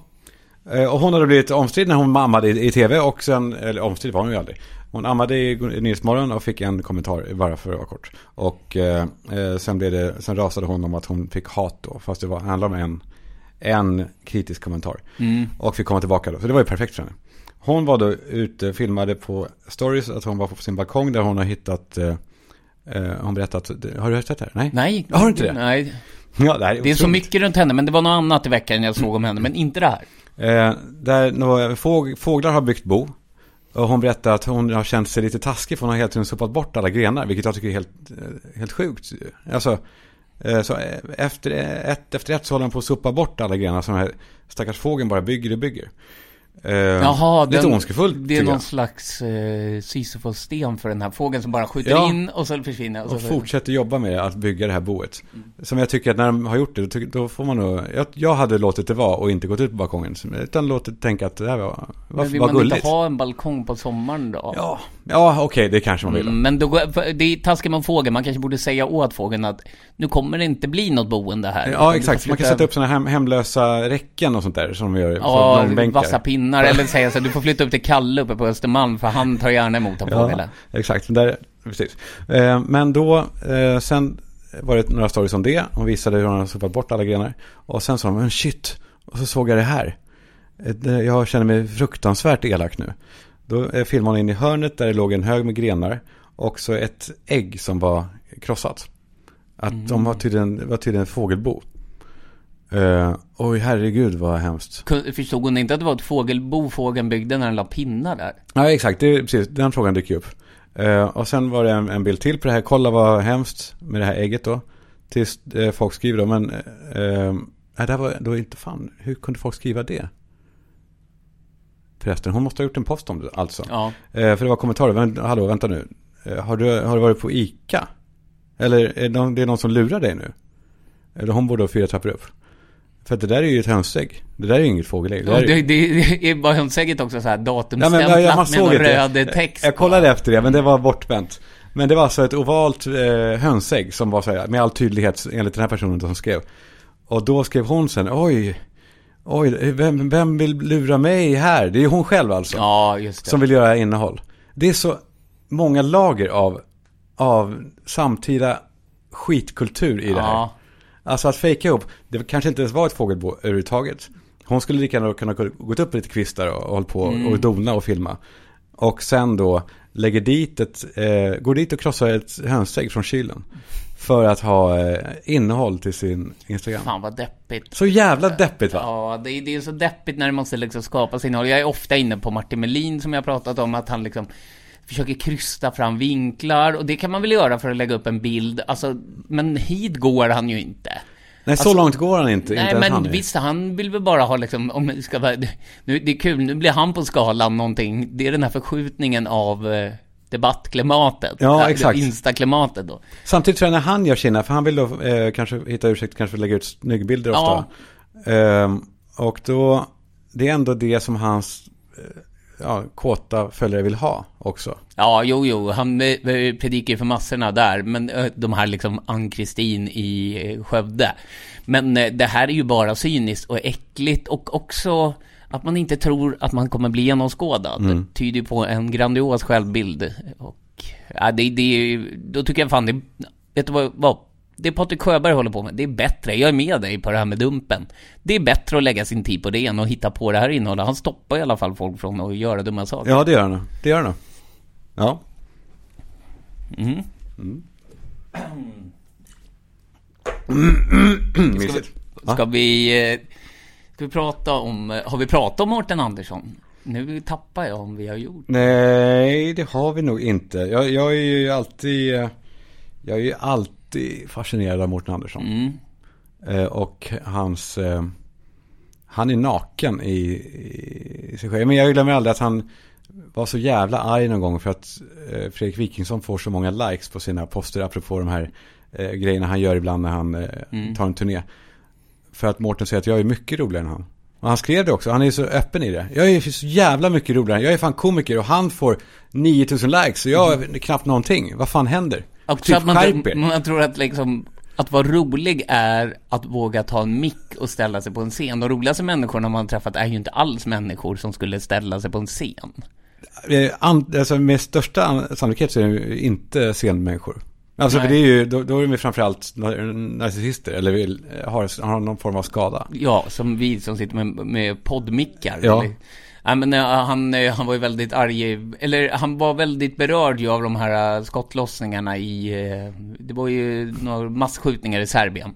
Och hon hade blivit omstridd när hon ammade i, i tv och sen, eller omstridd var hon ju aldrig. Hon ammade i Nyhetsmorgon och fick en kommentar bara för att vara kort. Och eh, sen, blev det, sen rasade hon om att hon fick hat då, fast det var, handlade om en, en kritisk kommentar. Mm. Och fick komma tillbaka då. Så det var ju perfekt för henne. Hon var då ute, filmade på stories att hon var på sin balkong där hon har hittat, eh, eh, hon berättat, har du hört det här? Nej? Nej. Har du inte det? Nej. Ja, det, här är Det är så mycket runt henne, men det var något annat i veckan jag såg om henne, men inte det här. Eh, där några fåg, fåglar har byggt bo. Och hon berättar att hon har känt sig lite taskig för hon har hela tiden sopat bort alla grenar. Vilket jag tycker är helt, eh, helt sjukt. Alltså, så eh, efter ett efter ett så håller hon på att sopa bort alla grenar som den här stackars fågeln bara bygger och bygger. Eh, Jaha, lite den- ondskefullt Det är någon jag. slags eh, Sisyfos-sten för den här fågeln som bara skjuter Ja. in och så försvinner. Och Och så, fortsätter jobba med att bygga det här boet. Som jag tycker att när de har gjort det, då, får man nog... Jag, jag hade låtit det vara och inte gått ut på balkongen. Utan låtit tänka att det här var, var, men vill var man gulligt. inte ha en balkong på sommaren då? Ja, ja okej, det kanske man vill. Mm, Men då, det är taskigt med fågeln, man kanske borde säga åt fågeln att nu kommer det inte bli något boende här. Ja, exakt. Man kan sätta upp sådana hem, hemlösa räcken och sånt där som de gör Ja, vassa pinnar eller säga så du får flytta upp till Kalle uppe på Östermalm för han tar gärna emot en fågel. Ja, exakt. Där, precis. Eh, men då, eh, sen var det några stories om det. Hon visade hur hon hade sopat bort alla grenar. Och sen sa de, men shit. Och så såg jag det här. Eh, Jag känner mig fruktansvärt elak nu. Då filmade hon in i hörnet där det låg en hög med grenar. Och så ett ägg som var krossat. Att de var tydligen, var tydligen fågelbo. Eh, oj, herregud vad hemskt. Förstod hon inte att det var ett fågelbo fågeln byggde när den la pinnar där? Ja, exakt. Det precis, den frågan dyker upp. Eh, och sen var det en, en bild till på det här. Kolla vad hemskt med det här ägget då. Tills eh, folk skriver då. Men nej, det var då inte fan. Hur kunde folk skriva det? Förresten, hon måste ha gjort en post om det alltså. Ja. Eh, för det var kommentarer. Men, hallå, vänta nu. Eh, har, du, har du varit på ICA? Eller är det, någon, det är någon som lurar dig nu? Eller hon borde ha fyra trappor upp. För att det där är ju ett hönsägg. Det där är ju inget fågelägg. Det Ja, det, det är bara hönsägget också så här datumstämplat ja, man med såg någon röd text. Jag kollade efter det, men det var bortvänt. Men det var alltså ett ovalt eh, hönsägg som var så här, med all tydlighet enligt den här personen som skrev. Och då skrev hon sen, oj, oj, vem, vem vill lura mig här? Det är ju hon själv alltså. Ja, just det. Som vill göra innehåll. Det är så många lager av, av samtida skitkultur i det här. Alltså att fejka ihop, det kanske inte ens var ett fågelbo överhuvudtaget. Hon skulle lika gärna kunna gått upp lite kvistar och, hållit på och dona och filma. Och sen då lägger dit ett, eh, går dit och krossar ett hönsägg från kylen. För att ha eh, innehåll till sin Instagram. Fan vad deppigt. Så jävla deppigt va? Ja, det är, det är så deppigt när det måste liksom skapas innehåll. Jag är ofta inne på Martin Melin som jag pratat om, att han liksom försöker krysta fram vinklar och det kan man väl göra för att lägga upp en bild, alltså, men hit går han ju inte. Nej, så Alltså, långt går han inte. Nej, inte men han visst, han vill väl bara ha liksom, om det ska vara, nu, det är kul, nu blir han på skalan någonting, det är den här förskjutningen av eh, debattklimatet. Ja, exakt. Instaklimatet då. Samtidigt tror jag när han gör sina, för han vill då eh, kanske hitta ursäkt, kanske lägga ut snyggbilder ofta. Ehm, och då, det är ändå det som hans eh, ja, kåta följare vill ha också. Ja, jo, jo, han eh, predikar ju för massorna där, men eh, de här liksom Ann-Kristin i eh, Skövde. Men eh, det här är ju bara cyniskt och äckligt och också att man inte tror att man kommer bli genomskådad. Mm. Tyder på en grandios självbild. Och ja, det, det, då tycker jag fan det, vet du vad, vad det Patrik Sjöberg håller på med, det är bättre. Jag är med dig på det här med Dumpen. Det är bättre att lägga sin tid på det än att hitta på det här innehållet. Han stoppar i alla fall folk från att göra dumma saker. Ja, det gör han. Det gör han. Ja. Mm. (clears throat) Mysigt. Ska vi, eh, ska vi prata om, har vi pratat om Mårten Andersson? Nu tappar jag om vi har gjort. Nej, det har vi nog inte. Jag, jag är ju alltid, jag är ju alltid fascinerad av Mårten Andersson. Mm. Eh, och hans, eh, han är naken i, i sig själv. Men jag glömmer aldrig att han var så jävla arg någon gång för att eh, Fredrik Wikingsson får så många likes på sina poster apropå de här grejerna han gör ibland när han Mm. tar en turné. För att Mårten säger att jag är mycket roligare än han. Och han skrev det också, han är så öppen i det. Jag är så jävla mycket roligare, jag är fan komiker och han får 9000 likes och jag är knappt någonting. Vad fan händer? Och Typ man, man tror att liksom, att vara rolig är att våga ta en mick och ställa sig på en scen. De roligaste människorna man träffat är ju inte alls människor som skulle ställa sig på en scen. Eh, alltså med största an- sannolikhet så är det inte scenmänniskor. Alltså Nej. för det är ju, då, då är de ju framförallt nar- narcissister eller har, har någon form av skada. Ja, som vi som sitter med, med poddmickar. Ja. Eller- men eh, han, eh, han var ju väldigt arg, eller han var väldigt berörd ju av de här eh, skottlossningarna i, det var ju några massskjutningar i Serbien.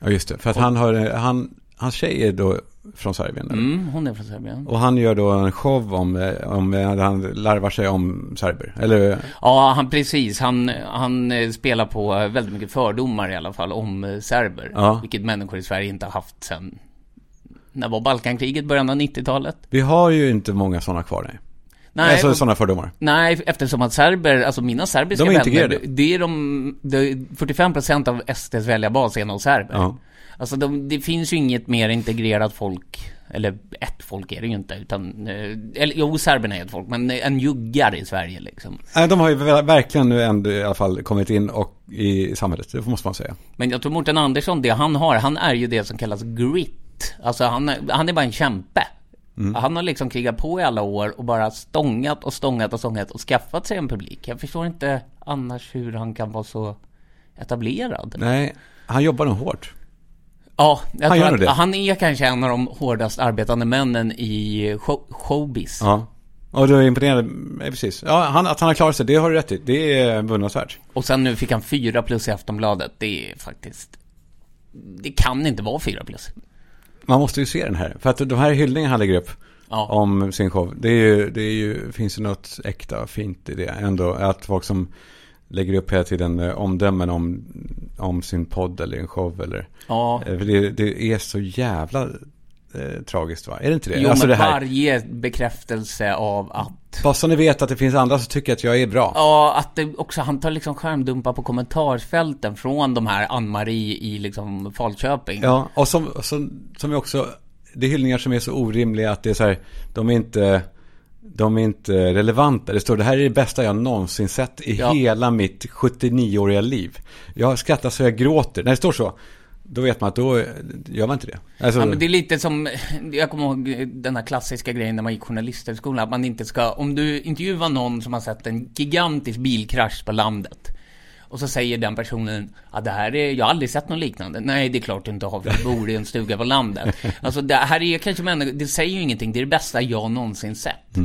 Ja just det, för att han har, han, hans tjej är då från Serbien. Mm, hon är från Serbien. Och han gör då en show om, om han larvar sig om serber. Eller, Ja, han precis, han, han spelar på väldigt mycket fördomar i alla fall om serber. Ja. Vilket människor i Sverige inte har haft sen, när var Balkankriget? Början av 90-talet? vi har ju inte många sådana kvar nej. Nej, alltså sådana fördomar. Nej, eftersom att serber, alltså mina serbiska De är vänner, det är de, det är 45% av SDs väljarbas är nog serber. Ja. Alltså de, det finns ju inget mer integrerat folk, eller ett folk är det ju inte, utan, eh, eller jo, serberna är ett folk, men en juggar i Sverige liksom. Nej, de har ju ver- verkligen nu ändå i alla fall kommit in och i samhället, det måste man säga. Men jag tror Mårten Andersson, det han har, han är ju det som kallas grit. Alltså han han är bara en kämpe. Han har liksom krigat på i alla år och bara stångat och stångat och stångat och skaffat sig en publik. Jag förstår inte annars hur han kan vara så etablerad. Nej, han jobbar nog hårt. Ja, Han gör att det. han är kanske en av de hårdast arbetande männen i show, showbiz. Ja. Och du är imponerad, eh, precis. Ja, han, att han har klarat sig, det har du rätt i. Det är beundransvärt. Och sen nu fick han fyra plus i Aftonbladet. Det är faktiskt... Det kan inte vara fyra plus. Man måste ju se den här. För att de här hyllningarna han lägger upp. Ja. om sin show. Det, är ju, det är ju, finns ju något äkta fint i det ändå. Att folk som lägger upp hela tiden eh, omdömen om, om sin podd eller en show. Eller, Ja. Eh, för det, det är så jävla eh, tragiskt va? Är det inte det? Jo, alltså men det här, varje bekräftelse av att bara så ni vet att det finns andra som tycker att jag är bra. Ja, att det också, han tar liksom skärmdumpar på kommentarsfälten från de här Ann-Marie i liksom Falköping. Ja, och som, som, som är också, det är hyllningar som är så orimliga att det är så här, de är inte, de är inte relevanta. Det står det här är det bästa jag någonsin sett i Ja. hela mitt 79-åriga liv. Jag skrattar så jag gråter. När det står så, då vet man att då gör man inte det. Alltså, Ja, men det är lite som, jag kommer ihåg den här klassiska grejen när man gick journalisthögskolan, att man inte ska, om du intervjuar någon som har sett en gigantisk bilkrasch på landet, och så säger den personen, ja det här är, jag har aldrig sett något liknande. Nej, det är klart du inte har, för du bor i en stuga på landet. (laughs) Alltså det här är kanske människor, det säger ju ingenting, det är det bästa jag någonsin sett.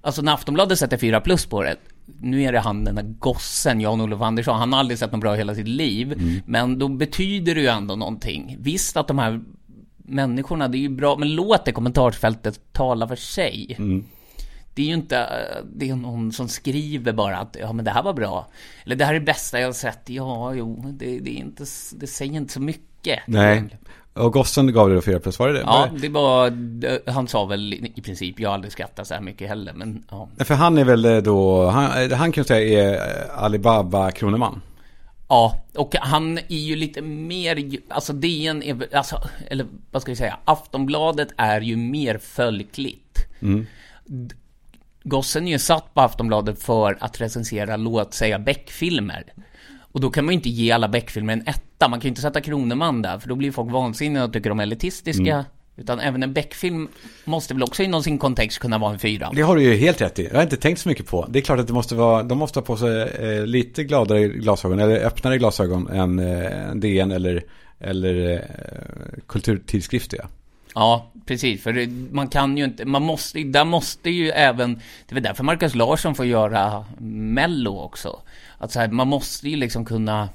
Alltså när Aftonbladet sätter 4 plus på det, nu är det han den där gossen, Jan-Olof Andersson, han har aldrig sett något bra i hela sitt liv. Men då betyder det ju ändå någonting. Visst att de här människorna, det är ju bra, men låt det kommentarsfältet tala för sig. Det är ju inte, eh, det är någon som skriver bara att ja men det här var bra. Eller det här är det bästa jag har sett. Ja, jo, det, det är inte, det säger inte så mycket. Nej, och gossen gav det 4 plus, var det det? Ja, det var, det- han sa väl i princip, jag har aldrig skrattat så här mycket heller, men ja. För han är väl eh, då, han, han kan säga är eh, Alibaba kroneman. Ja, och han är ju lite mer, alltså DN är alltså, eller vad ska vi säga, Aftonbladet är ju mer folkligt. D- Gossen är ju satt på Aftonbladet för att recensera, låt säga, Beck-filmer. Och då kan man ju inte ge alla Beck-filmer en etta, man kan ju inte sätta Kroneman där, för då blir folk vansinniga och tycker de är elitistiska. Utan även en Beck-film måste väl också inom sin kontext kunna vara en fyra. Det har du ju helt rätt i. Jag har inte tänkt så mycket på. Det är klart att det måste vara, de måste ha på sig eh, lite gladare glasögon, eller öppnare glasögon än eh, DN eller, eller eh, kulturtidskrifter. Ja. Ja, precis. För det, man kan ju inte, man måste, där måste ju även, det är väl därför Marcus Larsson får göra Mello också. Att så här, man måste ju liksom kunna,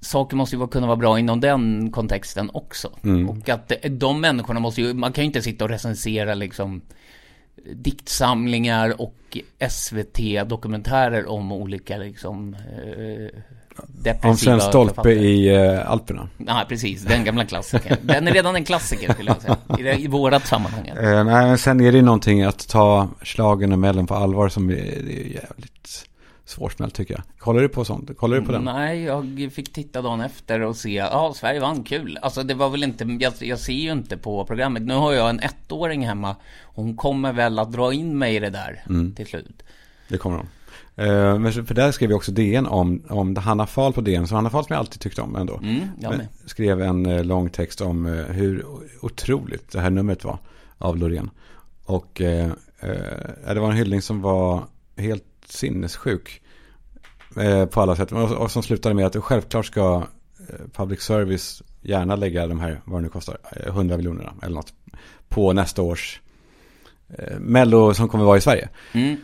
saker måste ju kunna vara bra inom den kontexten också. Och att de människorna måste ju, man kan ju inte sitta och recensera liksom diktsamlingar och SVT-dokumentärer om olika liksom eh, depressiva Om Sven Stolpe författare. i eh, Alperna. Ja, precis. Den gamla klassikern. Den är redan en klassiker, skulle jag säga. I, det, i vårat sammanhang. Eh, nej, men sen är det någonting att ta slagen och Mellon på allvar som är, det är jävligt svårsmält tycker jag. Kollar du på sånt? Kollar du på den? Nej, jag fick titta dagen efter och se, ja, Sverige vann, kul. Alltså det var väl inte, jag, jag ser ju inte på programmet. Nu har jag en ettåring hemma. Hon kommer väl att dra in mig i det där Mm. till slut. Det kommer de. Eh, men för där skrev vi också DN om, om Hanna Fahl på DN. Så Hanna Fahl som jag alltid tyckte om ändå. Mm, jag skrev en eh, lång text om eh, hur otroligt det här numret var av Loreen. Och eh, det var en hyllning som var helt sinnessjuk eh, på alla sätt. Och, och som slutade med att självklart ska public service gärna lägga de här, vad det nu kostar, eh, 100 miljonerna eller något på nästa års eh, Mello som kommer vara i Sverige. Mm.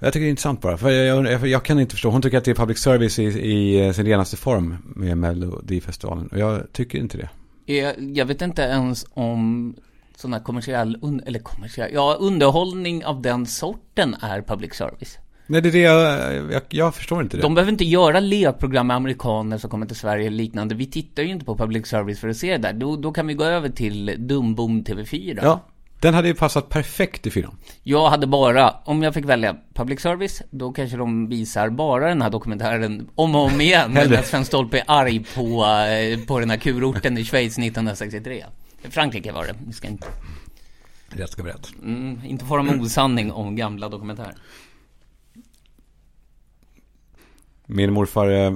Jag tycker det är intressant bara. För jag, jag, jag kan inte förstå. Hon tycker att det är public service i, i sin renaste form med Melodifestivalen. Och jag tycker inte det. Jag, jag vet inte ens om här kommersiell, un, eller kommersiell, ja, underhållning av den sorten är public service. Nej, det är det jag, jag, jag förstår inte det. De behöver inte göra lekprogram med amerikaner som kommer till Sverige eller liknande. Vi tittar ju inte på public service för att se det där. Då, då kan vi gå över till Dumbom TV4. Ja, den hade ju passat perfekt i fyran. Jag hade bara, om jag fick välja public service, då kanske de visar bara den här dokumentären om och om igen. (laughs) När Sven Stolpe är arg på, eh, på den här kurorten i Schweiz 1963. Frankrike var det. Vi ska inte, Rätt ska vara rätt. mm, inte fara med osanning om gamla dokumentärer. Min morfar eh,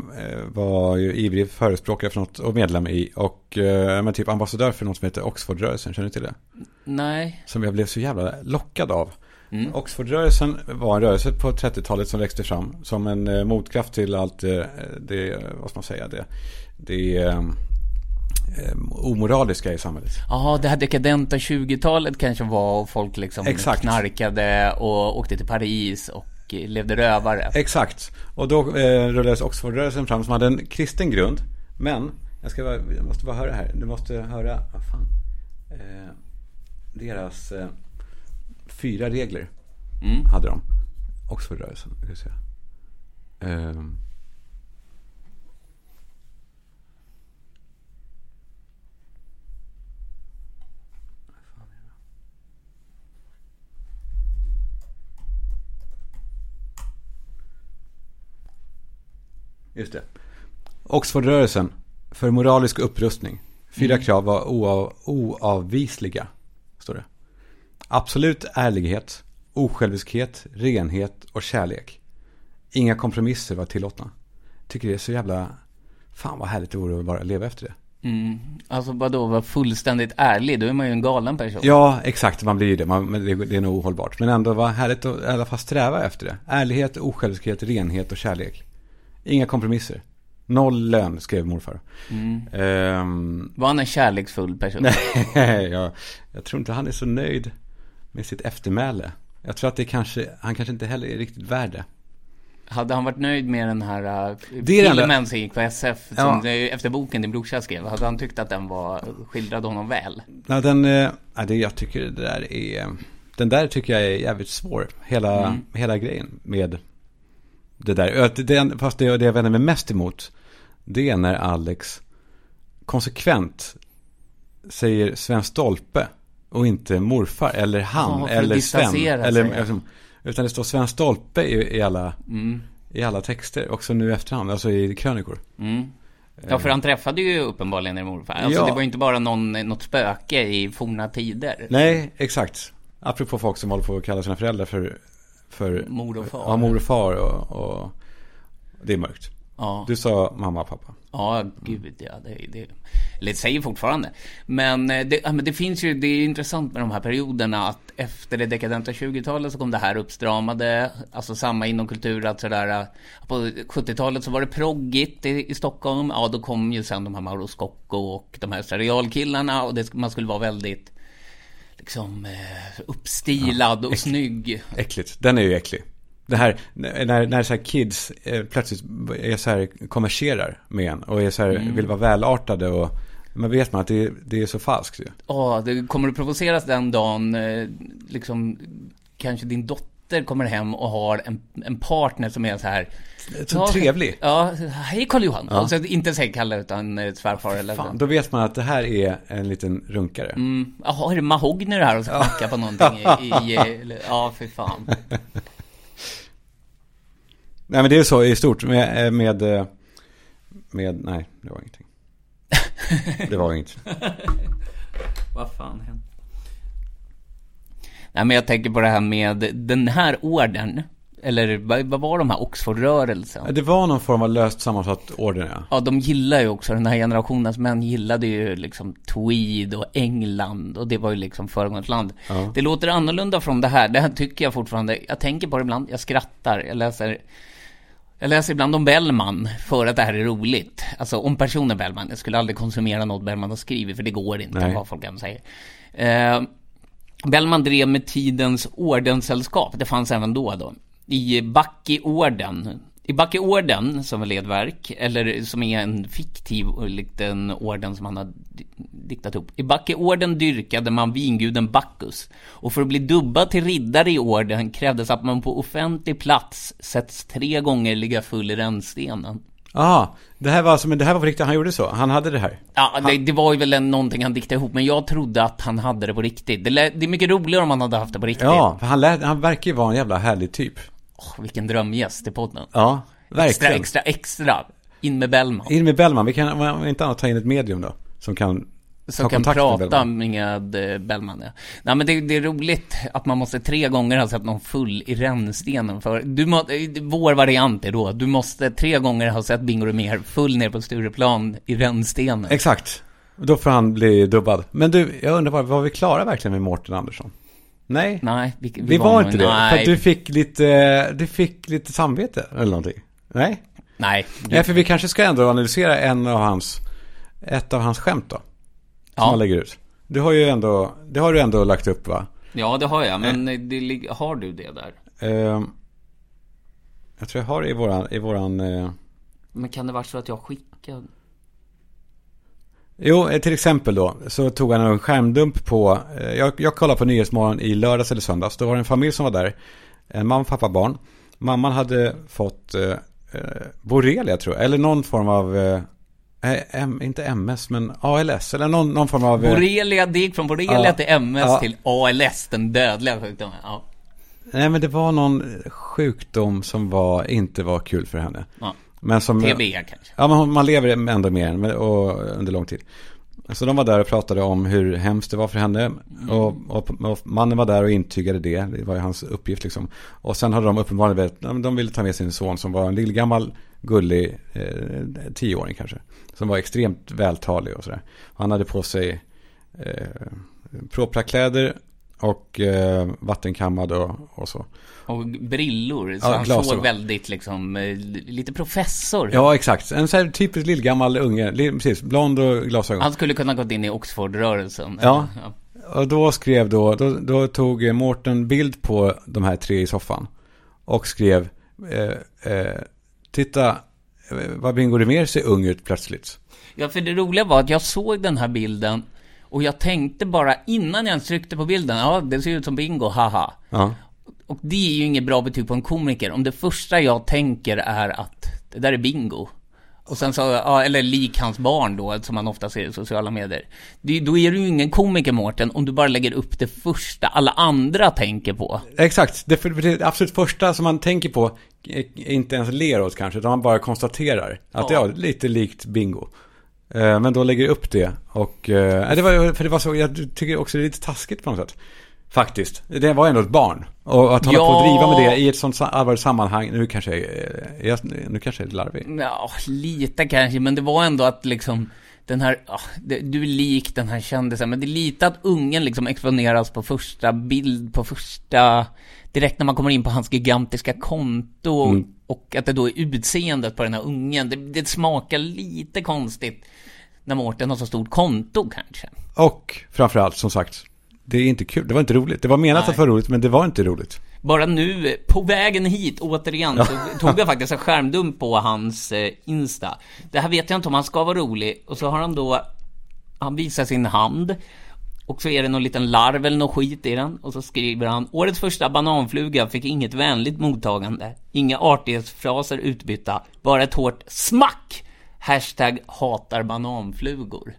var ju ivrig förespråkare för något och medlem i. Och eh, men typ ambassadör för något som heter Oxfordrörelsen. Känner du till det? Nej. Som jag blev så jävla lockad av. Mm. Oxfordrörelsen var en rörelse på 30-talet som växte fram som en eh, motkraft till allt eh, det, vad ska man säga, det, det eh, eh, omoraliska i samhället. Ja, det här dekadenta 20-talet kanske var och folk liksom Exakt. knarkade och åkte till Paris och eh, levde rövare. Exakt. Och då eh, rullades Oxfordrörelsen fram som hade en kristen grund. Men, jag, ska bara, jag måste bara höra här. Du måste höra, vad fan. Eh, deras eh, fyra regler. Mm. Hade de. Oxfordrörelsen. ska vi säga. Ehm. Just det. Oxfordrörelsen för moralisk upprustning. Fyra krav var oav, oavvisliga, står det. Absolut ärlighet, osjälviskhet, renhet och kärlek. Inga kompromisser var tillåtna. Tycker det är så jävla... Fan vad härligt det vore att bara leva efter det. Mm. Alltså vadå, vara fullständigt ärlig? Då är man ju en galen person. Ja, exakt. Man blir ju det. Man, det. Det är nog ohållbart. Men ändå var härligt att i alla fall sträva efter det. Ärlighet, osjälviskhet, renhet och kärlek. Inga kompromisser. Noll lön, skrev morfar. Mm. Ehm, Var han en kärleksfull person? (laughs) Nej, jag, jag tror inte han är så nöjd med sitt eftermäle. Jag tror att det kanske, han kanske inte heller är riktigt värd det. Hade han varit nöjd med den här uh, det filmen som gick på SF, som Ja. det, efter boken din brorsa skrev, hade han tyckt att den var, skildrade honom väl? Ja, den, eh, ja, det, jag tycker det där är, den där tycker jag är jävligt svår. Hela, Mm. hela grejen med det där. Fast det, det jag vänder mig mest emot, det är när Alex konsekvent säger Sven Stolpe och inte morfar eller han Ja, eller Sven. Eller, liksom, utan det står Sven Stolpe i, i, alla, Mm. i alla texter, också nu efterhand, alltså i krönikor. Mm. Ja, för han träffade ju uppenbarligen er morfar. Alltså Ja. det var ju inte bara någon, något spöke i forna tider. Nej, exakt. Apropå folk som håller på att kalla sina föräldrar för, för Mor och far. Ja, mor och far och, och det är mörkt. Ja. Du sa mamma och pappa. Ja, gud ja. Det, det, eller det säger fortfarande. Men eh, det, men det finns ju, det är ju intressant med de här perioderna att efter det dekadenta 20-talet så kom det här uppstramade, alltså samma inom kultur, att sådär. eh, På 70-talet så var det proggigt i, i Stockholm. Ja, då kom ju sen de här Mauro Scocco och de här Östra realkillarna och det, man skulle vara väldigt liksom eh, uppstilad och snygg. Äckligt. Den är ju äcklig. Det här, när, när så här kids eh, plötsligt är så här, konverserar med en och är så här, Mm. vill vara välartade och men vet man att det, det är så falskt ju. Ja, det kommer att provoceras den dagen, eh, liksom, kanske din dotter kommer hem och har en, en partner som är så här. Så Ja, trevlig. Ja, hej Karl Johan. Ja. Alltså inte säg Kalle utan eh, svärfar eller Fan, då vet man att det här är en liten runkare. Mm, jaha, är det mahogny det här och så knacka på någonting i, i, (laughs) eller- ja för fan. Nej men det är så i stort med, med, eh, med nej det var ingenting. (laughs) Det var inget. Vad fan hände? Nej men jag tänker på det här med den här orden. Eller vad, var de här Oxfordrörelsen? Det var någon form av löst sammansatt order ja. Ja, de gillar ju också, den här generationens män gillade ju liksom Tweed och England och det var ju liksom föregångsland. Ja. Det låter annorlunda från det här, det här tycker jag fortfarande, jag tänker på det ibland, jag skrattar, jag läser jag läser ibland om Bellman för att det här är roligt. Alltså om personen Bellman, jag skulle aldrig konsumera något Bellman har skrivit för det går inte, Nej. vad folk än säger. Eh, Bellman drev med tidens ordenssällskap, det fanns även då då, i Backeorden. I Backeorden, som är ledverk, eller som är en fiktiv liten orden som han har diktat upp. I Backeorden dyrkade man vinguden Bacchus. Och för att bli dubbad till riddare i orden krävdes att man på offentlig plats sätts tre gånger ligga full i rännstenen. Ja, det här var alltså, men det här var på riktigt, han gjorde så. Han hade det här. Ja, det, det var ju väl en, någonting han diktade ihop, men jag trodde att han hade det på riktigt. Det, lä- det är mycket roligare om han hade haft det på riktigt. Ja, för han, lät, han verkar ju vara en jävla härlig typ. Åh, vilken drömgäst i podden. Ja, Extra, verkligen. extra, extra. In med Bellman. In med Bellman, vi kan om inte annat ta in ett medium då. Som kan Som kan kontakt med prata Bellman. med eh, Bellman, ja. Nej, men det, det är roligt att man måste tre gånger ha sett någon full i rännstenen för... Du må, eh, vår variant är då, du måste tre gånger ha sett Bingo Rimér full ner på Stureplan i rännstenen. Exakt. Då får han bli dubbad. Men du, jag undrar bara, var vi klara verkligen med Mårten Andersson? Nej, Nej, vi, vi, var, nog- inte det. För Nej, att du fick lite, du fick lite samvete eller någonting. Nej? nej. Nej, för vi kanske ska ändå analysera en av hans, ett av hans skämt då. Som Ja. han lägger ut. Du har ju ändå, det har du ändå lagt upp va? ja, det har jag, men eh, det, har du det där? Ehm, jag tror jag har det i våran, i våran, eh, Men kan det vara så att jag skickade? Jo, eh, till exempel då så tog han en skärmdump på, eh, jag, jag kollade på Nyhetsmorgon i lördags eller söndags. Då var det en familj som var där, en mamma, pappa, barn. Mamman hade fått eh, eh, borrelia tror jag, eller någon form av, eh, eh M, inte MS men ALS eller någon, någon form av... Eh, borrelia, det gick från borrelia ja, till MS ja. till ALS, den dödliga sjukdomen. Ja. Nej men det var någon sjukdom som var, inte var kul för henne. Ja. Men som, TB kanske? Ja, men man lever ändå med den och, under lång tid. Så de var där och pratade om hur hemskt det var för henne. Mm. Och, och, och, mannen var där och intygade det. Det var ju hans uppgift liksom. Och sen hade de uppenbarligen velat, de ville ta med sin son som var en lillgammal, gullig, eh, tioåring kanske. Som var extremt vältalig och sådär. Han hade på sig eh, propra kläder och eh, vattenkammad och, och så. Och brillor, så ja, han glasögon. såg väldigt liksom, eh, lite professor. Ja, exakt. En sån här typisk lillgammal unge, precis, blond och glasögon. Han skulle kunna gått in i Oxford-rörelsen. Ja. ja. Och då skrev då, då, då tog Mårten bild på de här tre i soffan. Och skrev, eh, eh, titta, eh, vad Bingo Rimér ser ung ut plötsligt. Ja, för det roliga var att jag såg den här bilden och jag tänkte bara innan jag ens tryckte på bilden, ja det ser ut som Bingo, haha. Ja. Och det är ju inget bra betyg på en komiker om det första jag tänker är att det där är Bingo. Och sen så, ja, eller lik hans barn då, som man ofta ser i sociala medier. Det, då är du ju ingen komiker Mårten, om du bara lägger upp det första alla andra tänker på. Exakt, det, det absolut första som man tänker på är inte ens ler åt kanske, utan man bara konstaterar att ja. är lite likt Bingo. Eh, men då lägger jag upp det och, eh, det var, för det var så, jag tycker också det är lite taskigt på något sätt. Faktiskt. Det var ändå ett barn. Och att hålla ja. på och driva med det i ett sånt allvarligt sammanhang. Nu kanske jag, jag, nu kanske jag är larvig. Ja, lite kanske. Men det var ändå att liksom den här, oh, du är lik den här kändisen, men det är lite att ungen liksom exponeras på första bild, på första, direkt när man kommer in på hans gigantiska konto. Mm. Och att det då är utseendet på den här ungen. Det, det smakar lite konstigt när Mårten har så stort konto kanske. Och framförallt, som sagt, det är inte kul. Det var inte roligt. Det var menat Nej. att vara roligt, men det var inte roligt. Bara nu, på vägen hit, återigen, ja. så tog jag faktiskt en skärmdump på hans eh, Insta. Det här vet jag inte om han ska vara rolig. Och så har han då, han visar sin hand. Och så är det någon liten larv eller något skit i den. Och så skriver han Årets första bananfluga fick inget vänligt mottagande. Inga artighetsfraser utbytta. Bara ett hårt smack! Hashtag hatar bananflugor.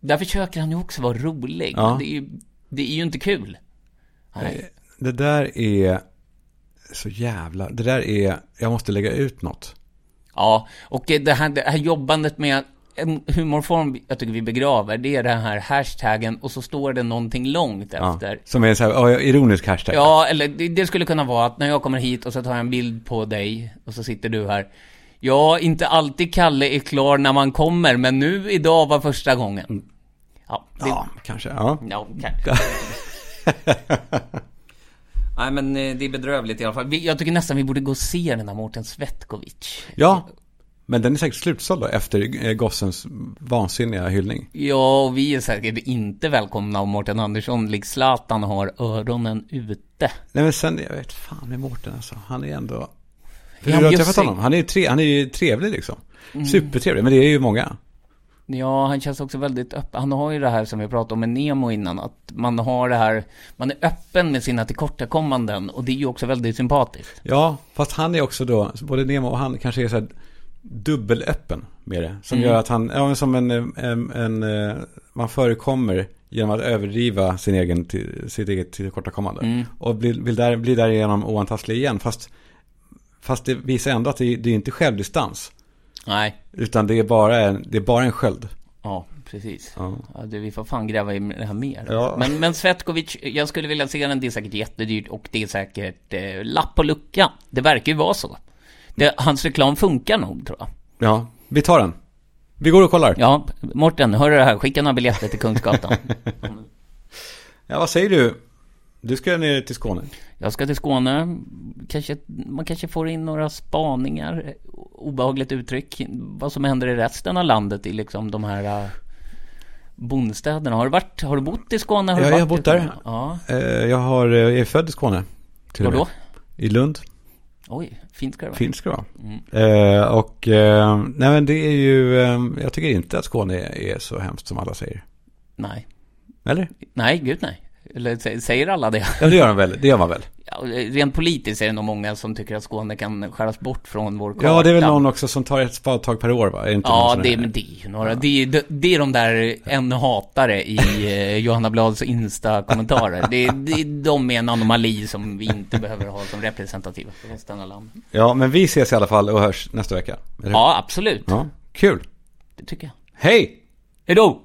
Där försöker han ju också vara rolig. Ja. Men det är, ju, det är ju inte kul. Nej. Eh, det där är så jävla... Det där är... Jag måste lägga ut något. Ja, och det här, det här jobbandet med en humorform jag tycker vi begraver, det är den här hashtaggen och så står det någonting långt efter. Ja, som är så här, oh, ironisk hashtag. Ja, eller det, det, skulle kunna vara att när jag kommer hit och så tar jag en bild på dig och så sitter du här. Ja, inte alltid Kalle är klar när man kommer, men nu idag var första gången. Mm. Ja, det... ja kanske. Ja, ja kanske. (laughs) Nej men eh, det är bedrövligt i alla fall. Jag tycker nästan vi borde gå och se den här Mårten Svetkovic. Ja, men den är säkert slutsåld då efter eh, Gossens vansinniga hyllning. Ja, och vi är säkert inte välkomna om Mårten Andersson, lik Zlatan, har öronen ute. Nej men sen, jag vet fan med Mårten alltså. Han är ändå... Hur har du träffat honom? Han är ju tre, han är ju trevlig liksom. Mm. Supertrevlig, men det är ju många. Ja, han känns också väldigt öppen. Han har ju det här som vi pratade om med Nemo innan, att man har det här, man är öppen med sina tillkortakommanden och det är ju också väldigt sympatiskt. Ja, fast han är också då, både Nemo och han kanske är så här dubbelöppen med det. Som mm. gör att han, ja som en, en, en, eh, man förekommer genom att överdriva sin egen, sitt eget tillkortakommande. Mm. Och blir, blir, där, blir därigenom oantastlig igen. Fast, fast det visar ändå att det, det är inte självdistans. Nej. Utan det är bara en, det är bara en sköld. Ja, precis. Ja. Ja, det, vi får fan gräva i det här mer. Ja. Men, men Svetkovic, jag skulle vilja se den. Det är säkert jättedyrt och det är säkert eh, lapp på lucka. Det verkar ju vara så. Det, hans reklam funkar nog, tror jag. Ja, vi tar den. Vi går och kollar. Ja, Morten, hör du det här? Skicka några biljetter till Kungsgatan. (laughs) ja, vad säger du? Du ska ner till Skåne. Jag ska till Skåne. Kanske, man kanske får in några spaningar, obehagligt uttryck, vad som händer i resten av landet i liksom de här uh, bondstäderna. Har du varit, har du bott i Skåne? Har ja, jag har bott där. Ja. Eh, jag, har, eh, jag är född i Skåne. Var då? I Lund. Oj, fint ska det vara. Fint ska det vara. Eh, och eh, nej men det är ju, eh, jag tycker inte att Skåne är så hemskt som alla säger. Nej. Eller? Nej, gud nej. Eller sä- säger alla det? Ja det gör man väl, det gör man väl. Ja, rent politiskt är det nog många som tycker att Skåne kan skäras bort från vår karta. Ja det är väl någon också som tar ett spadtag per år va? Är det inte Ja, det, men det är ju några. Det, är, det är de där ännu hatare i eh, Johanna Blads Insta-kommentarer. Det, det, de är en anomali som vi inte behöver ha som representativa för resten av landet. Ja men vi ses i alla fall och hörs nästa vecka. Ja, absolut. ja. Kul. Det tycker jag. Hej! Hejdå!